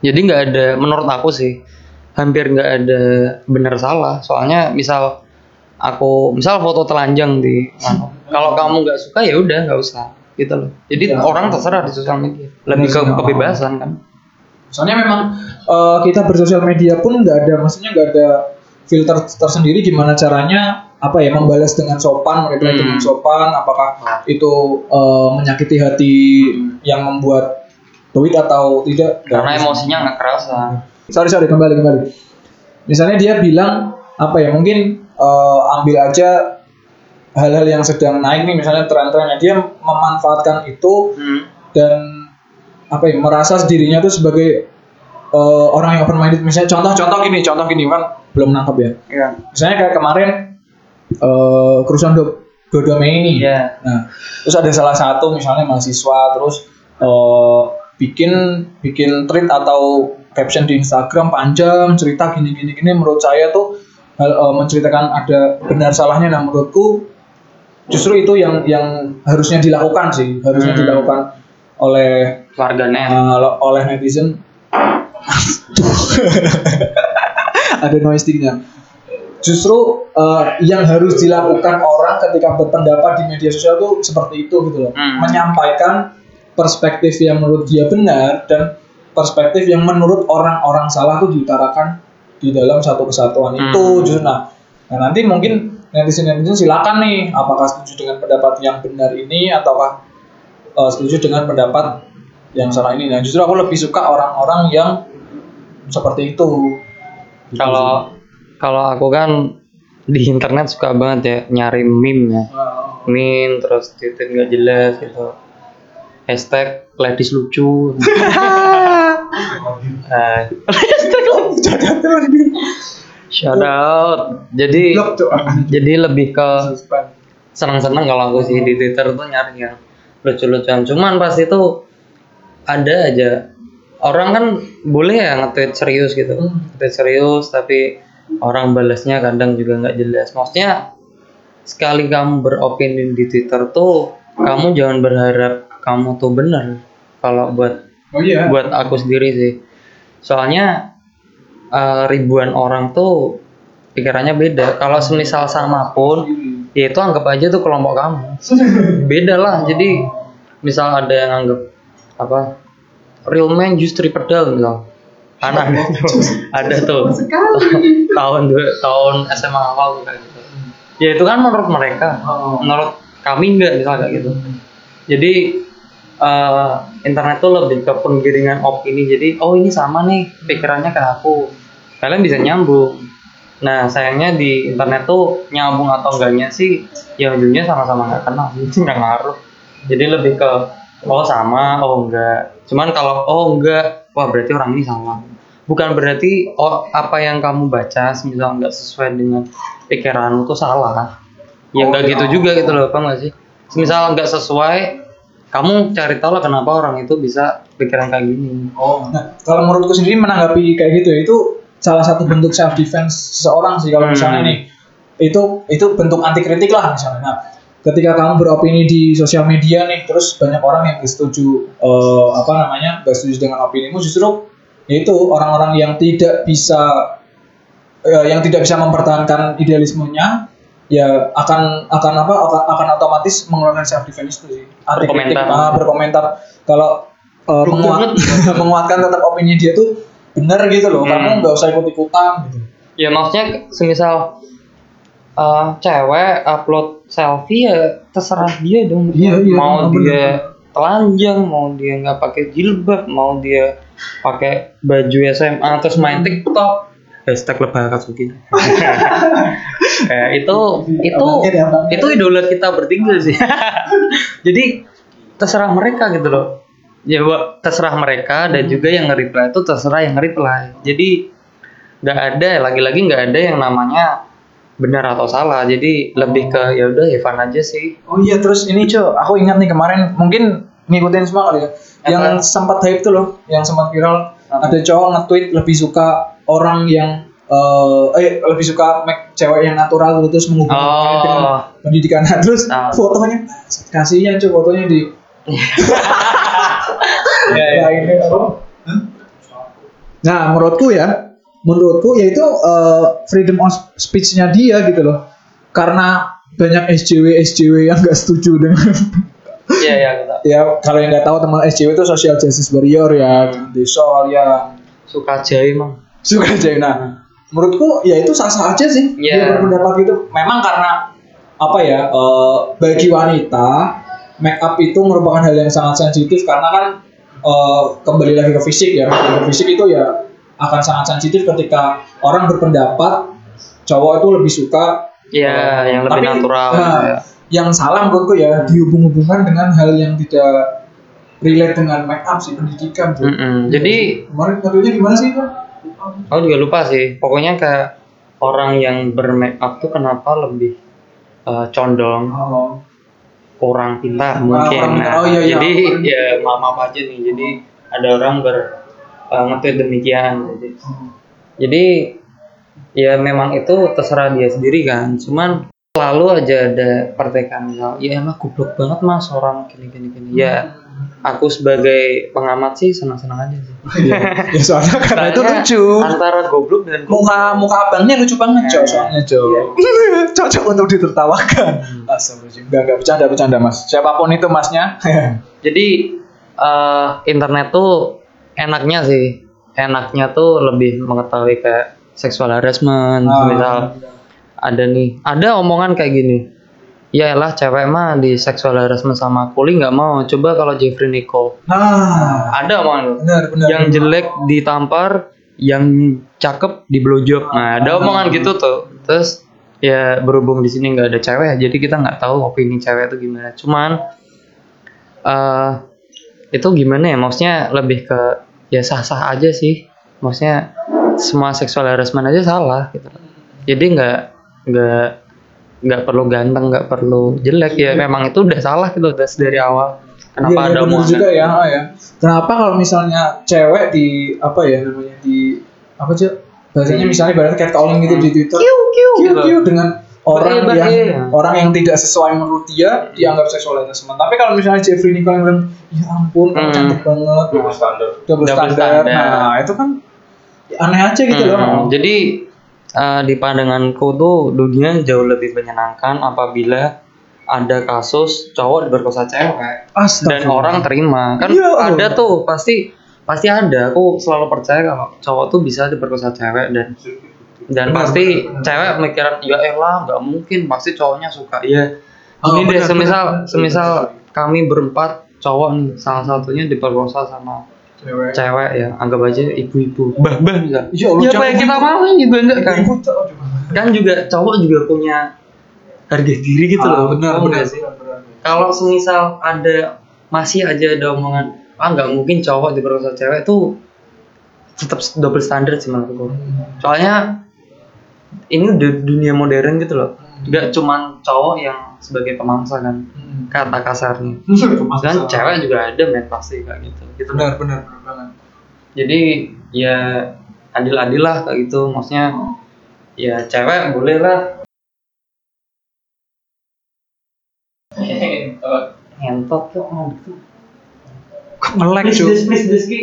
Jadi nggak ada menurut aku sih hampir nggak ada benar salah. Soalnya misal aku misal foto telanjang di anu, kalau kamu nggak suka ya udah nggak usah gitu loh. Jadi Ya. orang terserah di sosial media. Lebih ke sih, kebebasan kan. Soalnya memang eh, kita bersosial media pun nggak ada maksudnya nggak ada filter tersendiri gimana caranya apa ya membalas dengan sopan mereply Hmm. dengan sopan apakah itu eh, menyakiti hati yang membuat tweet atau tidak? Karena Dan- emosinya nggak kerasa sorry sorry kembali kembali. Misalnya dia bilang apa ya mungkin eh, ambil aja hal-hal yang sedang naik nih misalnya tren-trennya. Dia memanfaatkan itu Hmm. dan apa ya merasa dirinya tuh sebagai eh, orang yang open minded misalnya contoh-contoh gini contoh gini kan belum nangkep ya. Iya. misalnya kayak kemarin eh kerusuhan do, Dodo Mei ini. Iya. nah terus ada salah satu misalnya mahasiswa terus eh bikin bikin tweet atau caption di Instagram panjang cerita gini gini gini. Menurut saya tuh hal, eh, menceritakan ada benar salahnya. Nah menurutku justru itu yang yang harusnya dilakukan sih. Harusnya Hmm. dilakukan oleh warganet. uh, oleh netizen ada noise tingnya justru uh, yang harus dilakukan orang ketika berpendapat di media sosial tuh seperti itu gitu loh Hmm. menyampaikan perspektif yang menurut dia benar dan perspektif yang menurut orang-orang salah tuh diutarakan di dalam satu kesatuan itu Hmm. justru nah, nah nanti mungkin netizen netizen silakan nih apakah setuju dengan pendapat yang benar ini ataukah uh, setuju dengan pendapat yang salah ini. Nah, justru aku lebih suka orang-orang yang seperti itu. Gitu kalau kalau aku kan di internet suka banget ya nyari meme ya. Wow. meme terus tweet nggak jelas gitu hashtag ladies lucu Eh, shout out jadi jadi lebih ke senang-senang kalau aku sih di Twitter tuh nyari yang lucu-lucuan. Cuman pas itu ada aja orang kan boleh ya nge-tweet serius gitu. Hmm. Nge-tweet serius tapi orang balasnya kadang juga nggak jelas. Maksudnya sekali kamu beropini di Twitter tuh kamu jangan berharap kamu tuh benar. Kalau buat Oh iya. buat aku sendiri sih. Soalnya eh, ribuan orang tuh pikirannya beda. Kalau semisal sama pun ya itu anggap aja tuh kelompok kamu beda lah jadi misal ada yang anggap apa real man just three pedal misal kan ada tuh. Ada tuh. Tahun tahun SMA awal kayak gitu. Ya itu kan menurut mereka. Oh. menurut kami enggak misal kayak gitu. Jadi eh, internet tuh lebih ke penggiringan opini jadi oh ini sama nih pikirannya ke aku. Kalian bisa nyambung. Nah sayangnya di internet tuh nyambung atau enggaknya sih ya ujungnya sama-sama nggak kenal. Nggak ngaruh. Jadi lebih ke oh sama. Oh enggak. Cuman kalau oh enggak wah berarti orang ini salah bukan berarti oh, apa yang kamu baca misal nggak sesuai dengan pikiranmu tuh salah. Ya Oh, nggak iya. gitu juga gitu loh apa sih? Misal nggak sesuai kamu cari tahu lah kenapa orang itu bisa pikiran kayak gini. Oh, nah kalau menurutku sendiri menanggapi kayak gitu itu salah satu bentuk self defense seseorang sih kalau Hmm. misalnya nih. Itu itu bentuk anti kritik lah misalnya. Nah, ketika kamu beropini di sosial media nih, terus banyak orang yang nggak setuju eh, apa namanya nggak setuju dengan opinimu, justru itu orang-orang yang tidak bisa eh, yang tidak bisa mempertahankan idealismenya ya akan akan apa akan, akan otomatis mengeluarkan self defense itu sih anti kritik Berkomentar. ah, berkomentar kalau eh, Lu menguat, banget. menguatkan tetap opini dia tuh benar gitu loh Hmm. kamu nggak usah ikut ikutan gitu ya maksudnya semisal eh, cewek upload selfie ya terserah dia dong Iya, iya, mau bener. dia telanjang mau dia nggak pakai jilbab mau dia pakai baju SMA terus main TikTok hashtag lebah kasuki eh, itu itu abangnya. itu idola kita bertiga sih jadi terserah mereka gitu loh ya terserah mereka dan Hmm. juga yang nge-reply itu terserah yang nge-reply jadi nggak ada lagi-lagi nggak ada yang namanya benar atau salah jadi lebih ke ya udah Evan aja sih oh iya terus ini cuy aku ingat nih kemarin mungkin ngikutin semua kali ya yang Apa? sempat hype tuh loh yang sempat viral Apa? ada cowok nge-tweet lebih suka orang yang eh, eh lebih suka make cewek yang natural gitu, terus menghubungkannya Oh. dengan pendidikan Nah, terus Ah. fotonya kasihan cuy fotonya di Nah, ini? Nah, menurutku ya, menurutku yaitu eh, freedom of speech-nya dia gitu loh. Karena banyak SJW SJW yang nggak setuju dengan iya ya ya kalau yang nggak tahu teman SJW itu social justice warrior ya di soal yang suka aja emang suka aja nah. Menurutku ya itu sah sah aja sih. Dia Iya. berpendapat gitu. Memang karena apa ya eh, bagi wanita make up itu merupakan hal yang sangat sensitif karena kan eh, kembali lagi ke fisik ya. Ke fisik itu ya akan sangat sensitif ketika orang berpendapat cowok itu lebih suka ya eh, yang lebih tapi, natural nah, ya. yang salah menurutku ya dihubung-hubungkan dengan hal yang tidak relate dengan make up sih pendidikan bro. Mm-mm. jadi kemarin katanya gimana sih itu Aku juga lupa sih. Pokoknya kayak orang yang bermake up tuh kenapa lebih eh, condong oh. orang pintar Ah, mungkin. orang. Nah, Oh, iya, iya. Jadi ya maaf aja nih. Jadi ada orang ber eh, nge-tweet demikian. Jadi, jadi ya memang itu terserah dia sendiri kan. Cuman selalu aja ada pertekan misal, ya emang goblok banget mas orang gini gini gini. Ya aku sebagai pengamat sih senang senang aja sih. ya, ya soalnya karena itu lucu Antara goblok dan goblok. muka muka abangnya lucu banget cok Iya. soalnya cok cocok untuk ditertawakan Astagfirullahaladzim enggak enggak bercanda bercanda mas siapa pun itu masnya Jadi eh, internet tuh enaknya sih, enaknya tuh lebih mengetahui kayak seksual harassment, Ah. misal ada nih, ada omongan kayak gini. Ya elah cewek mah di seksual harassment sama kuli nggak mau. Coba kalau Jeffrey Nicole. nah Ada omongan benar benar Yang jelek ditampar, yang cakep di blowjob. Nah, ada Ah. omongan gitu tuh. Terus ya berhubung di sini nggak ada cewek, jadi kita nggak tahu opini cewek itu gimana. Cuman eh itu gimana ya? Maksudnya lebih ke ya sah-sah aja sih. Maksudnya semua seksual harassment aja salah gitu. Jadi nggak nggak nggak perlu ganteng, nggak perlu jelek ya. Memang itu udah salah gitu udah dari awal. Kenapa Iya, ada iya, omongan? juga ya, ah, ya. Kenapa kalau misalnya cewek di apa ya namanya di apa sih bahasanya misalnya ibaratnya catcalling gitu di Twitter, Kiu, kiu, kiu, gitu. kiu dengan orang Bahaya, yang orang yang tidak sesuai menurut dia dianggap seksual harassment. Tapi kalau misalnya Jeffrey Nicole yang bilang, ya ampun, Hmm. cantik banget, double standar double, Double standar. Nah itu kan aneh aja gitu Hmm, loh. Jadi eh, di pandanganku tuh dunia jauh lebih menyenangkan apabila ada kasus cowok diperkosa cewek dan orang terima. Kan Ya ada tuh pasti pasti ada. Aku selalu percaya kalau cowok tuh bisa diperkosa cewek dan dan Benar, pasti cewek mikiran ya elah nggak mungkin pasti cowoknya suka. Ya Oh, ini deh semisal benar. semisal kami berempat cowok nih salah satunya diperkosa sama Cewek. cewek ya anggap aja ibu-ibu. Bah-bah misal Ya ya apa jangan yang kita gitu. mau juga enggak kan? Ibu tuh, aduh. kan juga cowok juga punya harga diri gitu Ah, loh. benar benar. sih? Kalau semisal ada masih aja ada omongan ah nggak mungkin cowok diperkosa cewek tuh tetap double standard sih menurutku. Soalnya ini dunia modern gitu loh. Nggak cuman cowok yang sebagai pemangsa kan kata kasarnya dan cewek juga ada men pasti kayak gitu. Gitu. Benar benar banget. Jadi ya adil-adil lah kayak gitu. Maksudnya ya cewek boleh lah. Ngentot tuh oh, gitu. kok ngelek cuy please, please, please, Ki.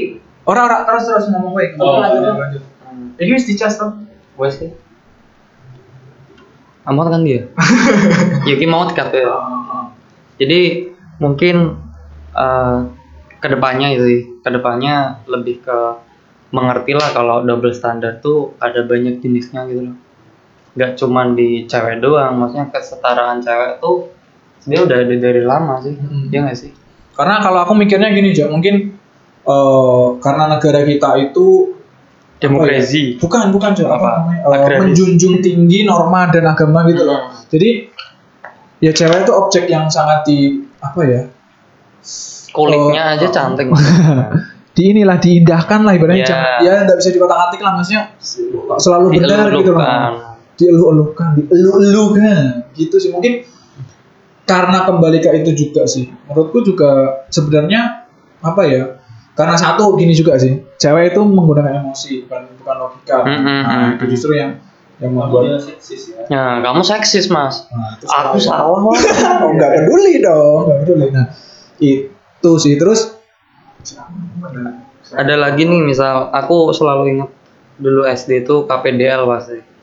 orang orang terus terus ngomong gue Oh, lanjut. lanjut. Hmm, ini wis dicas tuh wes Ki. Amat kan dia? Ya Ki mau dikat ya jadi mungkin eh ke depannya itu sih. Ke depannya lebih ke mengerti lah kalau double standard tuh ada banyak jenisnya gitu loh. Nggak cuman di cewek doang maksudnya kesetaraan cewek tuh dia udah ada dari lama sih. Hmm. ya nggak sih? Karena kalau aku mikirnya gini Jo mungkin eh, karena negara kita itu demokrasi bukan bukan Jo apa, Apa? Agraris. menjunjung tinggi norma dan agama gitu loh Hmm. jadi ya cewek itu objek yang sangat di apa ya kulitnya Oh, aja oh. cantik di inilah diindahkan lah ibaratnya Ya. jangan- ya nggak bisa dikotak atik lah maksudnya selalu benar gitu loh Dielulukan. dielu-elukan dielu-elukan gitu sih mungkin karena kembali ke itu juga sih menurutku juga sebenarnya apa ya karena satu gini juga sih. Cewek itu menggunakan emosi bukan bukan logika. Mm, mm, nah mm, itu justru yang yang membuat ya? Kamu seksis mas. Nah, aku salah. oh, nggak peduli dong nggak peduli. Nah itu sih. Terus ada lagi nih misal aku selalu ingat dulu SD itu KPDL pasti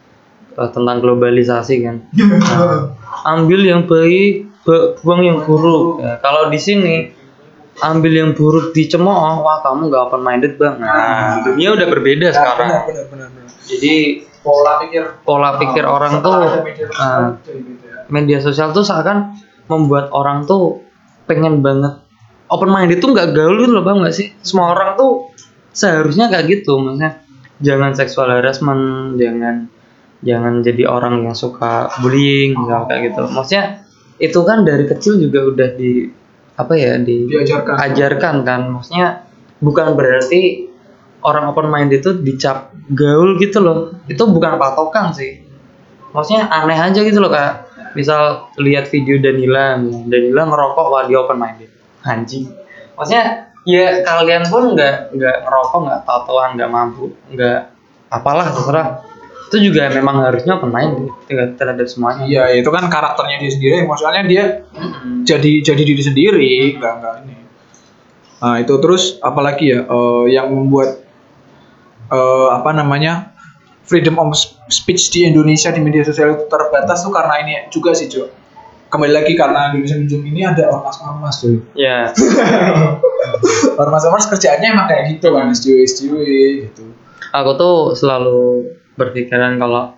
Eh, tentang globalisasi kan. Nah, ambil yang baik bu- buang yang buruk. Ya, kalau di sini ambil yang buruk dicemooh wah kamu gak open minded bang nah dunia udah berbeda Nah, sekarang. benar benar benar benar. jadi pola pikir pola pikir orang tuh media sosial ah, ya. media sosial tuh seakan membuat orang tuh pengen banget. Open minded tuh nggak gaul gitu loh bang nggak sih? Semua orang tuh seharusnya kayak gitu maksudnya. Jangan seksual harassment jangan jangan jadi orang yang suka bullying misal kayak gitu. Maksudnya itu kan dari kecil juga udah di apa ya di diajarkan. ajarkan kan. Maksudnya bukan berarti orang open mind itu dicap gaul gitu loh. Itu bukan patokan sih. Maksudnya aneh aja gitu loh kak. Misal lihat video Danila Danila ngerokok wah dia open minded. Anjing. Maksudnya ya kalian pun nggak nggak ngerokok nggak tatoan nggak mampu nggak apalah terserah itu juga memang harusnya open minded terhadap semuanya Iya, itu kan karakternya dia sendiri. Maksudnya dia Mm-mm. jadi jadi diri sendiri, enggak enggak ini. Nah, itu terus apalagi ya eh, yang membuat eh, apa namanya? freedom of speech di Indonesia di media sosial itu terbatas tuh karena ini juga sih, Jo. Kembali lagi karena Indonesia Menjung ini ada ormas-ormas, cuy. ya Ormas-ormas kerjaannya emang kayak gitu kan, SJW SJW gitu. aku tuh selalu berpikiran kalau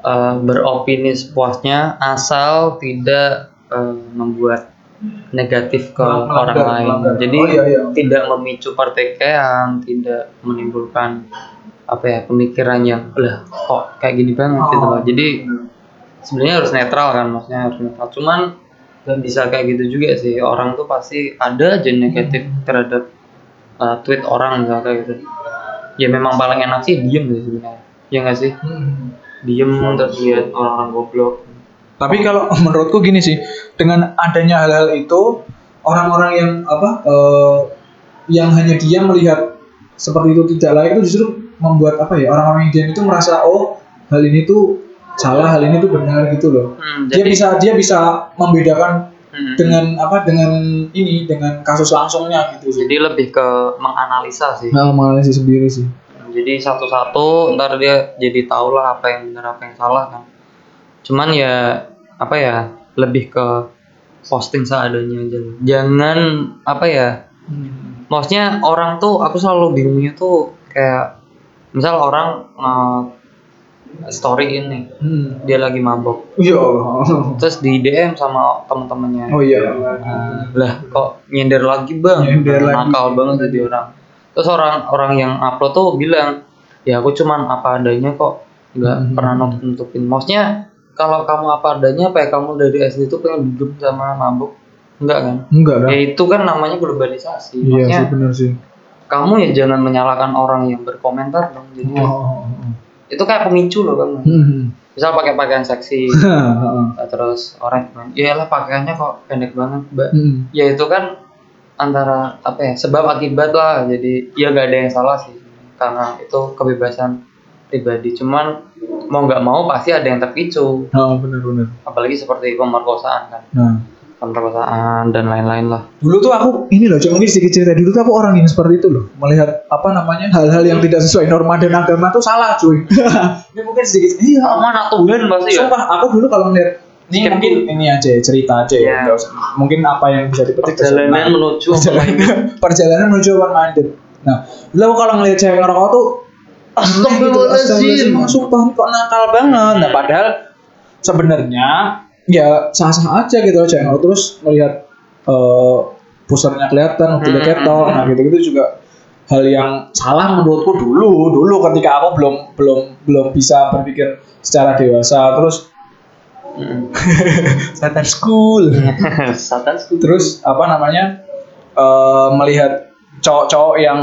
eh, beropini sepuasnya asal tidak eh, membuat negatif ke Melanggar, orang lain. melanggar. Jadi Oh, iya, iya. tidak memicu pertikaian, tidak menimbulkan apa ya pemikiran yang lah kok kayak gini banget gitu loh. Jadi sebenarnya harus netral kan maksudnya harus netral. Cuman nggak bisa kayak gitu juga sih. Orang tuh pasti ada aja negatif terhadap uh, tweet orang kayak gitu. Ya memang paling enak sih diem sih sebenarnya. Ya nggak sih? Hmm. Diem terus lihat orang-orang goblok. Tapi kalau menurutku gini sih, dengan adanya hal-hal itu orang-orang yang apa eh, yang hanya dia melihat seperti itu tidak layak itu justru membuat apa ya orang-orang yang diam itu merasa oh hal ini tuh salah, hal ini tuh benar gitu loh. Hmm, Dia jadi bisa dia bisa membedakan Hmm, dengan apa dengan ini dengan kasus langsungnya gitu sih. jadi lebih ke menganalisa sih. Nah, menganalisis sendiri sih. Jadi satu-satu ntar dia jadi tahu lah apa yang benar apa yang salah kan cuman ya apa ya lebih ke posting seadanya aja jangan apa ya maksudnya orang tuh aku selalu bingungnya tuh kayak misal orang nge story ini Hmm. dia lagi mabok Ya Allah. terus di DM sama temen-temennya Oh iya. Nah, lah kok nyender lagi bang Nyender lagi. nakal banget jadi orang terus orang orang yang upload tuh bilang ya aku cuman apa adanya kok nggak Hmm. pernah nutup nutupin maksudnya kalau kamu apa adanya apa ya kamu dari SD tuh pengen duduk sama mabuk enggak kan Enggak kan? ya itu kan namanya globalisasi Iya sih maksudnya benar sih. kamu ya jangan menyalahkan orang yang berkomentar dong jadi Oh. itu kayak pemicu loh kan Hmm. misal pakai pakaian seksi Heeh. terus orang bilang ya lah pakaiannya kok pendek banget mbak Hmm. ya itu kan antara apa ya sebab akibat lah jadi ya gak ada yang salah sih karena itu kebebasan pribadi cuman mau nggak mau pasti ada yang terpicu Oh, benar-benar. apalagi seperti pemerkosaan kan Nah, pemerkosaan dan lain-lain lah dulu tuh aku ini loh, cuma mungkin sedikit cerita dulu tuh aku orang yang seperti itu loh, melihat apa namanya hal-hal yang tidak sesuai norma dan agama tuh salah cuy. ini mungkin sedikit, iya. sama anak Tuhan pasti ya Sumpah, aku dulu kalau ngeliat ini Skeptis. mungkin ini aja ya, cerita aja ya, Iya. usah. Mungkin apa yang bisa dipetik perjalanan Nah, menuju perjalanan, perjalanan menuju open minded. Nah, aku kalau ngeliat cewek ngerokok tuh Astagfirullahaladzim. Sumpah kok nakal banget. Nah, padahal sebenarnya ya sah-sah aja gitu loh cewek ngerokok terus melihat eh pusernya kelihatan, mobilnya Hmm. ketok, nah gitu-gitu juga hal yang salah menurutku dulu, dulu ketika aku belum belum belum bisa berpikir secara dewasa, terus Satan school. Satan Terus apa namanya eh, melihat cowok-cowok yang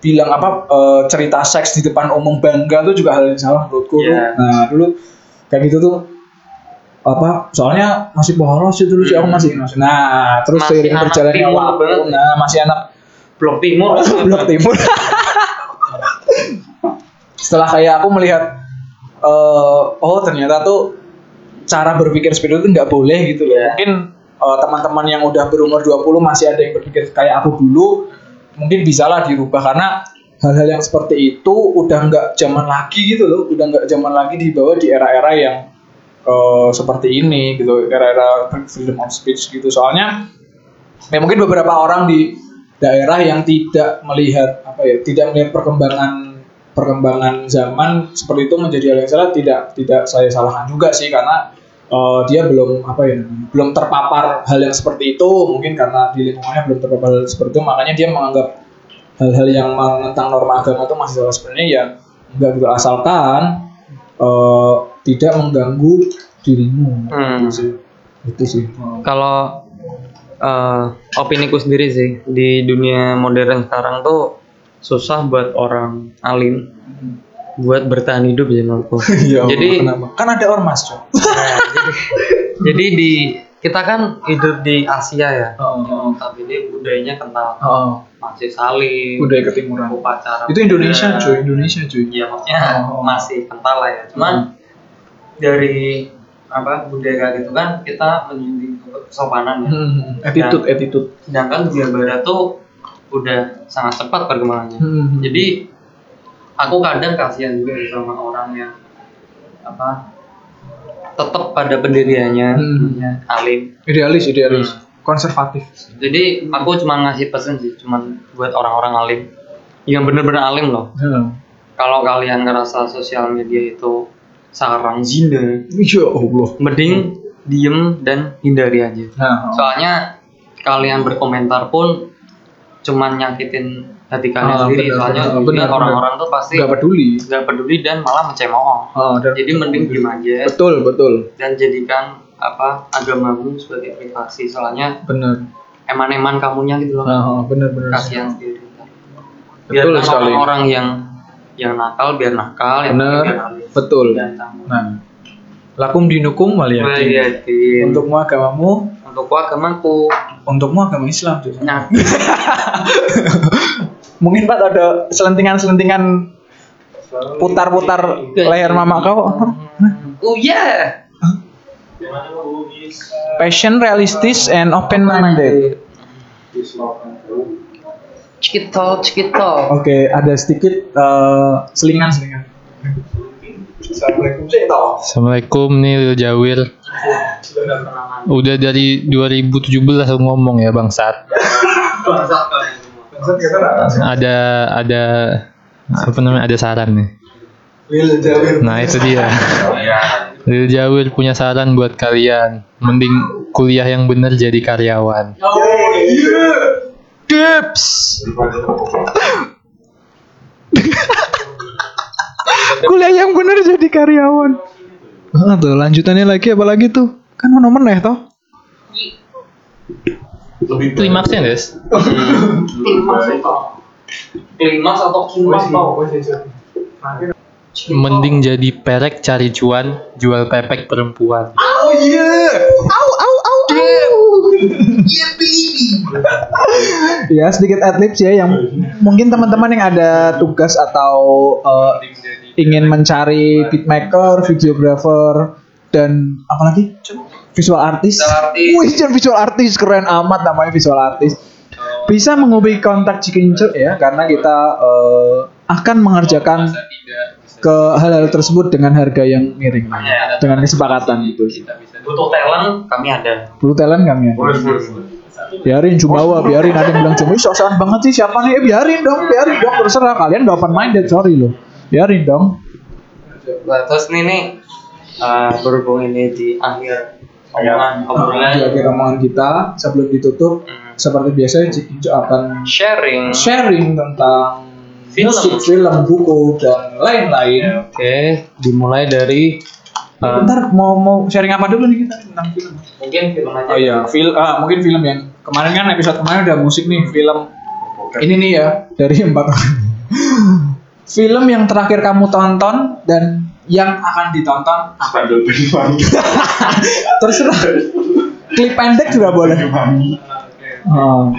bilang apa eh, cerita seks di depan umum bangga tuh juga hal yang salah menurutku tuh. Iya. Nah dulu kayak gitu tuh apa soalnya masih polos itu dulu sih aku masih nah terus Masih seiring berjalannya waktu banget. nah masih anak blok timur blok timur setelah kayak aku melihat eh, oh ternyata tuh cara berpikir seperti itu nggak boleh gitu loh Iya. mungkin eh, teman-teman yang udah berumur 20 masih ada yang berpikir kayak aku dulu mungkin bisalah dirubah karena hal-hal yang seperti itu udah nggak zaman lagi gitu loh udah nggak zaman lagi dibawa di era-era yang eh, seperti ini gitu era-era freedom of speech gitu soalnya ya mungkin beberapa orang di daerah yang tidak melihat apa ya tidak melihat perkembangan perkembangan zaman seperti itu menjadi hal yang salah tidak tidak saya salahkan juga sih karena eh, dia belum apa ya belum terpapar hal yang seperti itu. Mungkin karena di lingkungannya belum terpapar hal seperti itu. Makanya dia menganggap hal-hal yang menentang norma agama itu masih salah sebenarnya ya enggak gitu. Asalkan eh, tidak mengganggu dirimu. Hmm. itu sih. Itu sih. Kalau eh opini ku sendiri sih di dunia modern sekarang tuh susah buat orang alim buat bertahan hidup sih menurutku. Ya Jadi kenapa? kan ada ormas cok Nah, jadi, jadi di kita kan hidup di Asia ya. Oh, Tapi ini budayanya kental oh. masih saling budaya ketimuran upacara. itu Indonesia cuy Indonesia cuy Iya maksudnya Oh. masih kental lah ya. Cuman dari apa budaya gitu kan kita menjunjung kesopanan ya. Hmm, attitude attitude Sedangkan dunia barat tuh udah sangat cepat perkembangannya. Hmm. Jadi aku kadang kasihan juga sama orang yang apa tetap pada pendiriannya, Hmm. ya, alim. idealis idealis Hmm. konservatif Jadi aku cuma ngasih pesan sih, cuman buat orang-orang alim yang bener-bener alim loh. Hmm. Kalau kalian ngerasa sosial media itu sarang zina, ya Allah mending diem dan hindari aja. nah, Soalnya kalian berkomentar pun cuman nyakitin hati kalian Ah, sendiri. benar, Soalnya benar, orang-orang tuh pasti nggak peduli nggak peduli dan malah mencemooh. Ah, dan- Jadi mending diem aja betul betul dan jadikan apa agamamu sebagai privasi. Soalnya benar eman-eman kamunya gitu loh. nah, benar benar Kasihan sendiri. Betul Biarkan sekali. orang-orang yang yang nakal biar nakal, yang biar baik. betul nah lakum dinukum Waliyatin. untukmu agamamu Untuk agamaku. untukmu agama Islam cuy. Nah, mungkin Pak ada selentingan-selentingan putar-putar leher mama kau oh yeah. passion realistis and open minded Cikitol, cikitol. Oke, ada sedikit eh, selingan-selingan. Assalamualaikum sih toh. Assalamualaikum nih Lil Jawil. Udah dari 2017 aku ngomong ya bangsat. Ada ada apa namanya ada saran nih. Lil Jawir. Nah itu dia. Lil Jawil punya saran buat kalian. Mending kuliah yang bener jadi karyawan. Oh iya. Tips. Kuliah yang bener jadi karyawan. Ah, tuh lanjutannya lagi apa lagi tuh? Kan ono meneh toh. Lebih Klimaksnya des. klimas atau kimas tau Mending jadi perek cari cuan, jual pepek perempuan. Oh iya. Au au au. ya sedikit adlibs ya yang mungkin teman-teman yang ada tugas atau eh, ingin mencari beatmaker, videographer dan apalagi visual artist. Visual artist. Wih, jangan visual artist keren amat namanya visual artist. Bisa menghubungi kontak Cikinco ya karena kita eh, akan mengerjakan ke hal-hal tersebut dengan harga yang miring dengan kesepakatan gitu. butuh talent kami ada Perlu talent kami ya. Biarin Jumawa, biarin ada yang bilang cuma "Ih, sosokan banget sih siapa nih? Eh, biarin dong, biarin dong terserah kalian gak open minded, sorry loh. Biarin dong. Nah, terus nih nih eh, berhubung ini di akhir omongan obrolan Di akhir omongan kita sebelum ditutup Hmm. seperti biasa Cikinco akan sharing sharing tentang Film. musik, film, buku dan lain-lain. oke dimulai dari eh, Bentar mau mau sharing apa dulu nih kita tentang film? mungkin film aja Oh iya, film ah, mungkin film yang kemarin kan episode kemarin udah musik nih, film ini nih ya dari empat film yang terakhir kamu tonton dan yang akan ditonton Banyuwangi. terserah klip pendek juga boleh. Oh.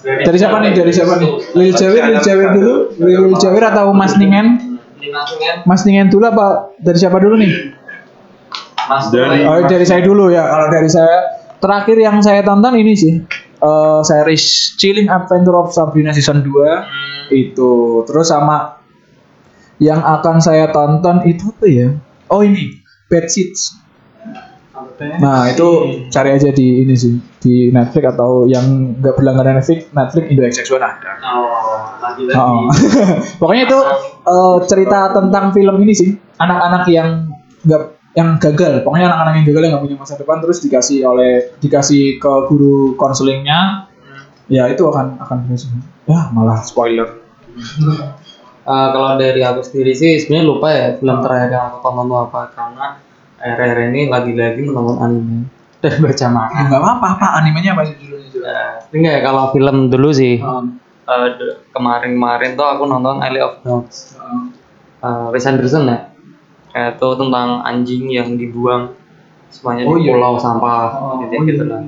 Dari siapa nih? Dari siapa nih? Lil Jawir, Lil Jawir dulu, Lil Jawir atau Mas Ningen? Mas Ningen dulu apa dari siapa dulu nih? mas Dari- Oh, dari saya dulu ya. Kalau dari saya terakhir yang saya tonton ini sih eh series Chilling Adventure of Sabrina season 2 itu. Terus sama yang akan saya tonton itu apa ya? Oh ini Bad Seeds. Nah itu cari aja di ini sih di Netflix atau yang nggak berlangganan Netflix, Netflix Indo XX1 ada. oh lagi lagi Oh. Pokoknya itu eh, cerita tentang film ini sih anak-anak yang nggak yang gagal. Pokoknya anak-anak yang gagal yang nggak punya masa depan terus dikasih oleh dikasih ke guru konselingnya. Ya itu akan akan. Ya malah spoiler. Eh, kalau dari aku sendiri sih sebenarnya lupa ya film terakhir yang aku tonton itu apa karena akhir-akhir ini lagi-lagi menonton anime dan baca manga. Ya nggak apa-apa. Apa animenya apa sih judulnya? Eh, enggak ya kalau film dulu sih Um, eh, de- kemarin-kemarin tuh aku nonton Alley of Dogs. um, Eh, Wes Anderson ya. Itu tentang anjing yang dibuang semuanya Oh, di iya. pulau sampah Oh, gitu, oh, gitu iya. lah.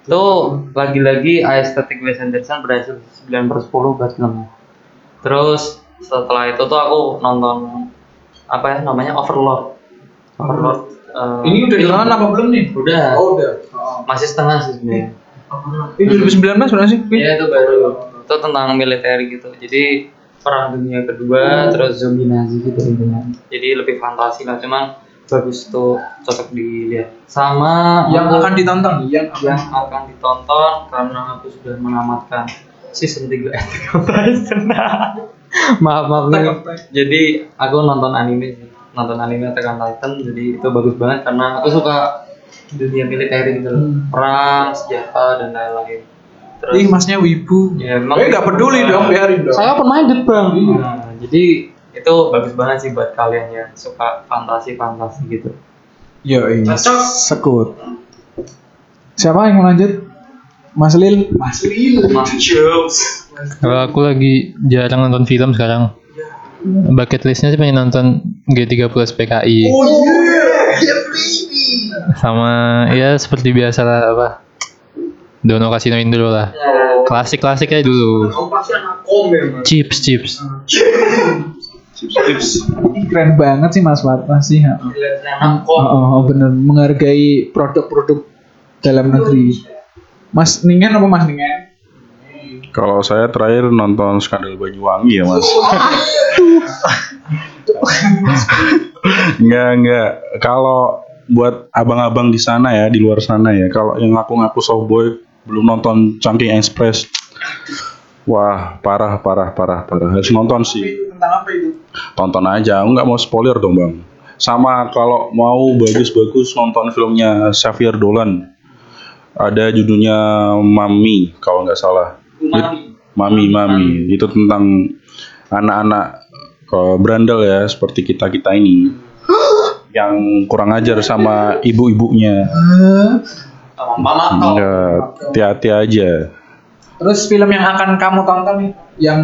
Itu lagi-lagi estetik Wes Anderson berhasil 9 per 10 buat filmnya. Terus setelah itu tuh aku nonton apa ya namanya Overlord. Overlord. eh, ini udah film. ditonton apa belum nih? Udah. Oh udah. Oh. Masih setengah sih sebenarnya. Ini 2019 benar sih? Iya itu baru. Itu tentang militer gitu. Jadi perang dunia kedua, terus zombie nazi gitu intinya. Jadi lebih fantasi lah, cuman bagus tuh cocok dilihat. Sama Yang aku- akan ditonton yang yang akan ditonton karena aku sudah menamatkan season 3 Attack on Titan. Maaf maaf nih. Jadi aku nonton anime. Nonton anime Attack on Titan jadi itu bagus banget karena aku suka dunia militer gitu loh. Hmm. Perang, senjata dan lain-lain. Terus Ih masnya wibu. Ya, emang- nggak peduli dong, biarin dong. saya open minded bang. Nah, jadi itu bagus banget sih buat kalian yang suka fantasi fantasi gitu. Yo, iya. Sekut. Siapa yang mau lanjut? Mas Lil. Mas Lil. Kalau aku lagi jarang nonton film sekarang. Bucket listnya sih pengen nonton G30 PKI. Oh yeah. Sama ya seperti biasa lah apa. Dono kasinoin dulu lah. Klasik-klasik aja dulu. pasti anak komen. Chips, chips. Chips-chips. Ih, Keren banget sih Mas Fatma sih. Anak Oh, oh, oh, bener menghargai produk-produk dalam negeri. Mas Ningen apa Mas Ningen? Kalau saya terakhir nonton Skandal Banyuwangi ya mas. Enggak enggak. Kalau buat abang-abang di sana ya, di luar sana ya. Kalau yang ngaku-ngaku softboy belum nonton Chungking Express, wah parah parah parah parah. Harus nonton sih. Tentang apa itu? Tonton aja. Aku nggak mau spoiler dong bang. Sama kalau mau bagus-bagus nonton filmnya Xavier Dolan. Ada judulnya Mami kalau nggak salah. Umami. Mami Mami. Itu tentang anak-anak eh, berandal ya seperti kita kita ini. Yang kurang ajar sama ibu-ibunya. Sama mama enggak hati-hati aja. Terus film yang akan kamu tonton nih yang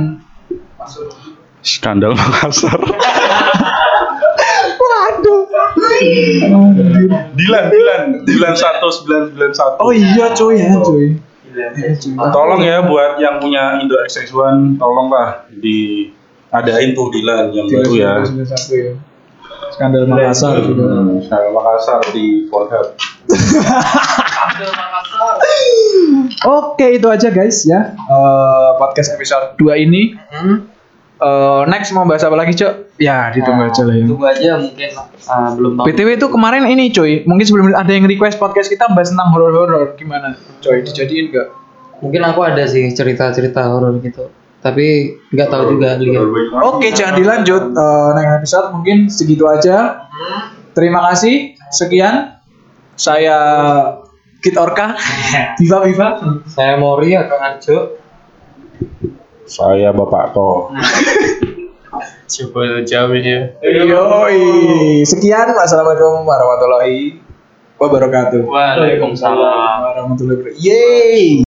Skandal Makassar. Dilan, Dilan, Dilan satu sembilan sembilan satu. Oh iya cuy ya cuy. Tolong ya buat yang punya Indo XX1, tolonglah diadain tuh Dilan yang baru ya. ya. Skandal Makassar juga. Hmm, Skandal Makassar di Pornhub. Oke itu aja guys ya Eh, podcast episode 2 ini. Eh, next mau bahas apa lagi cok? Ya ditunggu aja lah ya. Tunggu aja mungkin ah, belum tahu. BTW itu kemarin ini cuy, mungkin sebelum ada yang request podcast kita bahas tentang horor-horor gimana? Coy, dijadiin gak? Mungkin aku ada sih cerita-cerita horor gitu. Tapi nggak tahu juga lihat. Oke, jangan dilanjut. Eh, next episode mungkin segitu aja. Terima kasih. Sekian. Saya Kit Orka. Viva Viva. Saya Mori atau Arjo. Saya Bapak To. Coba jawab ya. Yoi. Sekian. Wassalamualaikum warahmatullahi wabarakatuh. Waalaikumsalam. Warahmatullahi wabarakatuh. Yeay.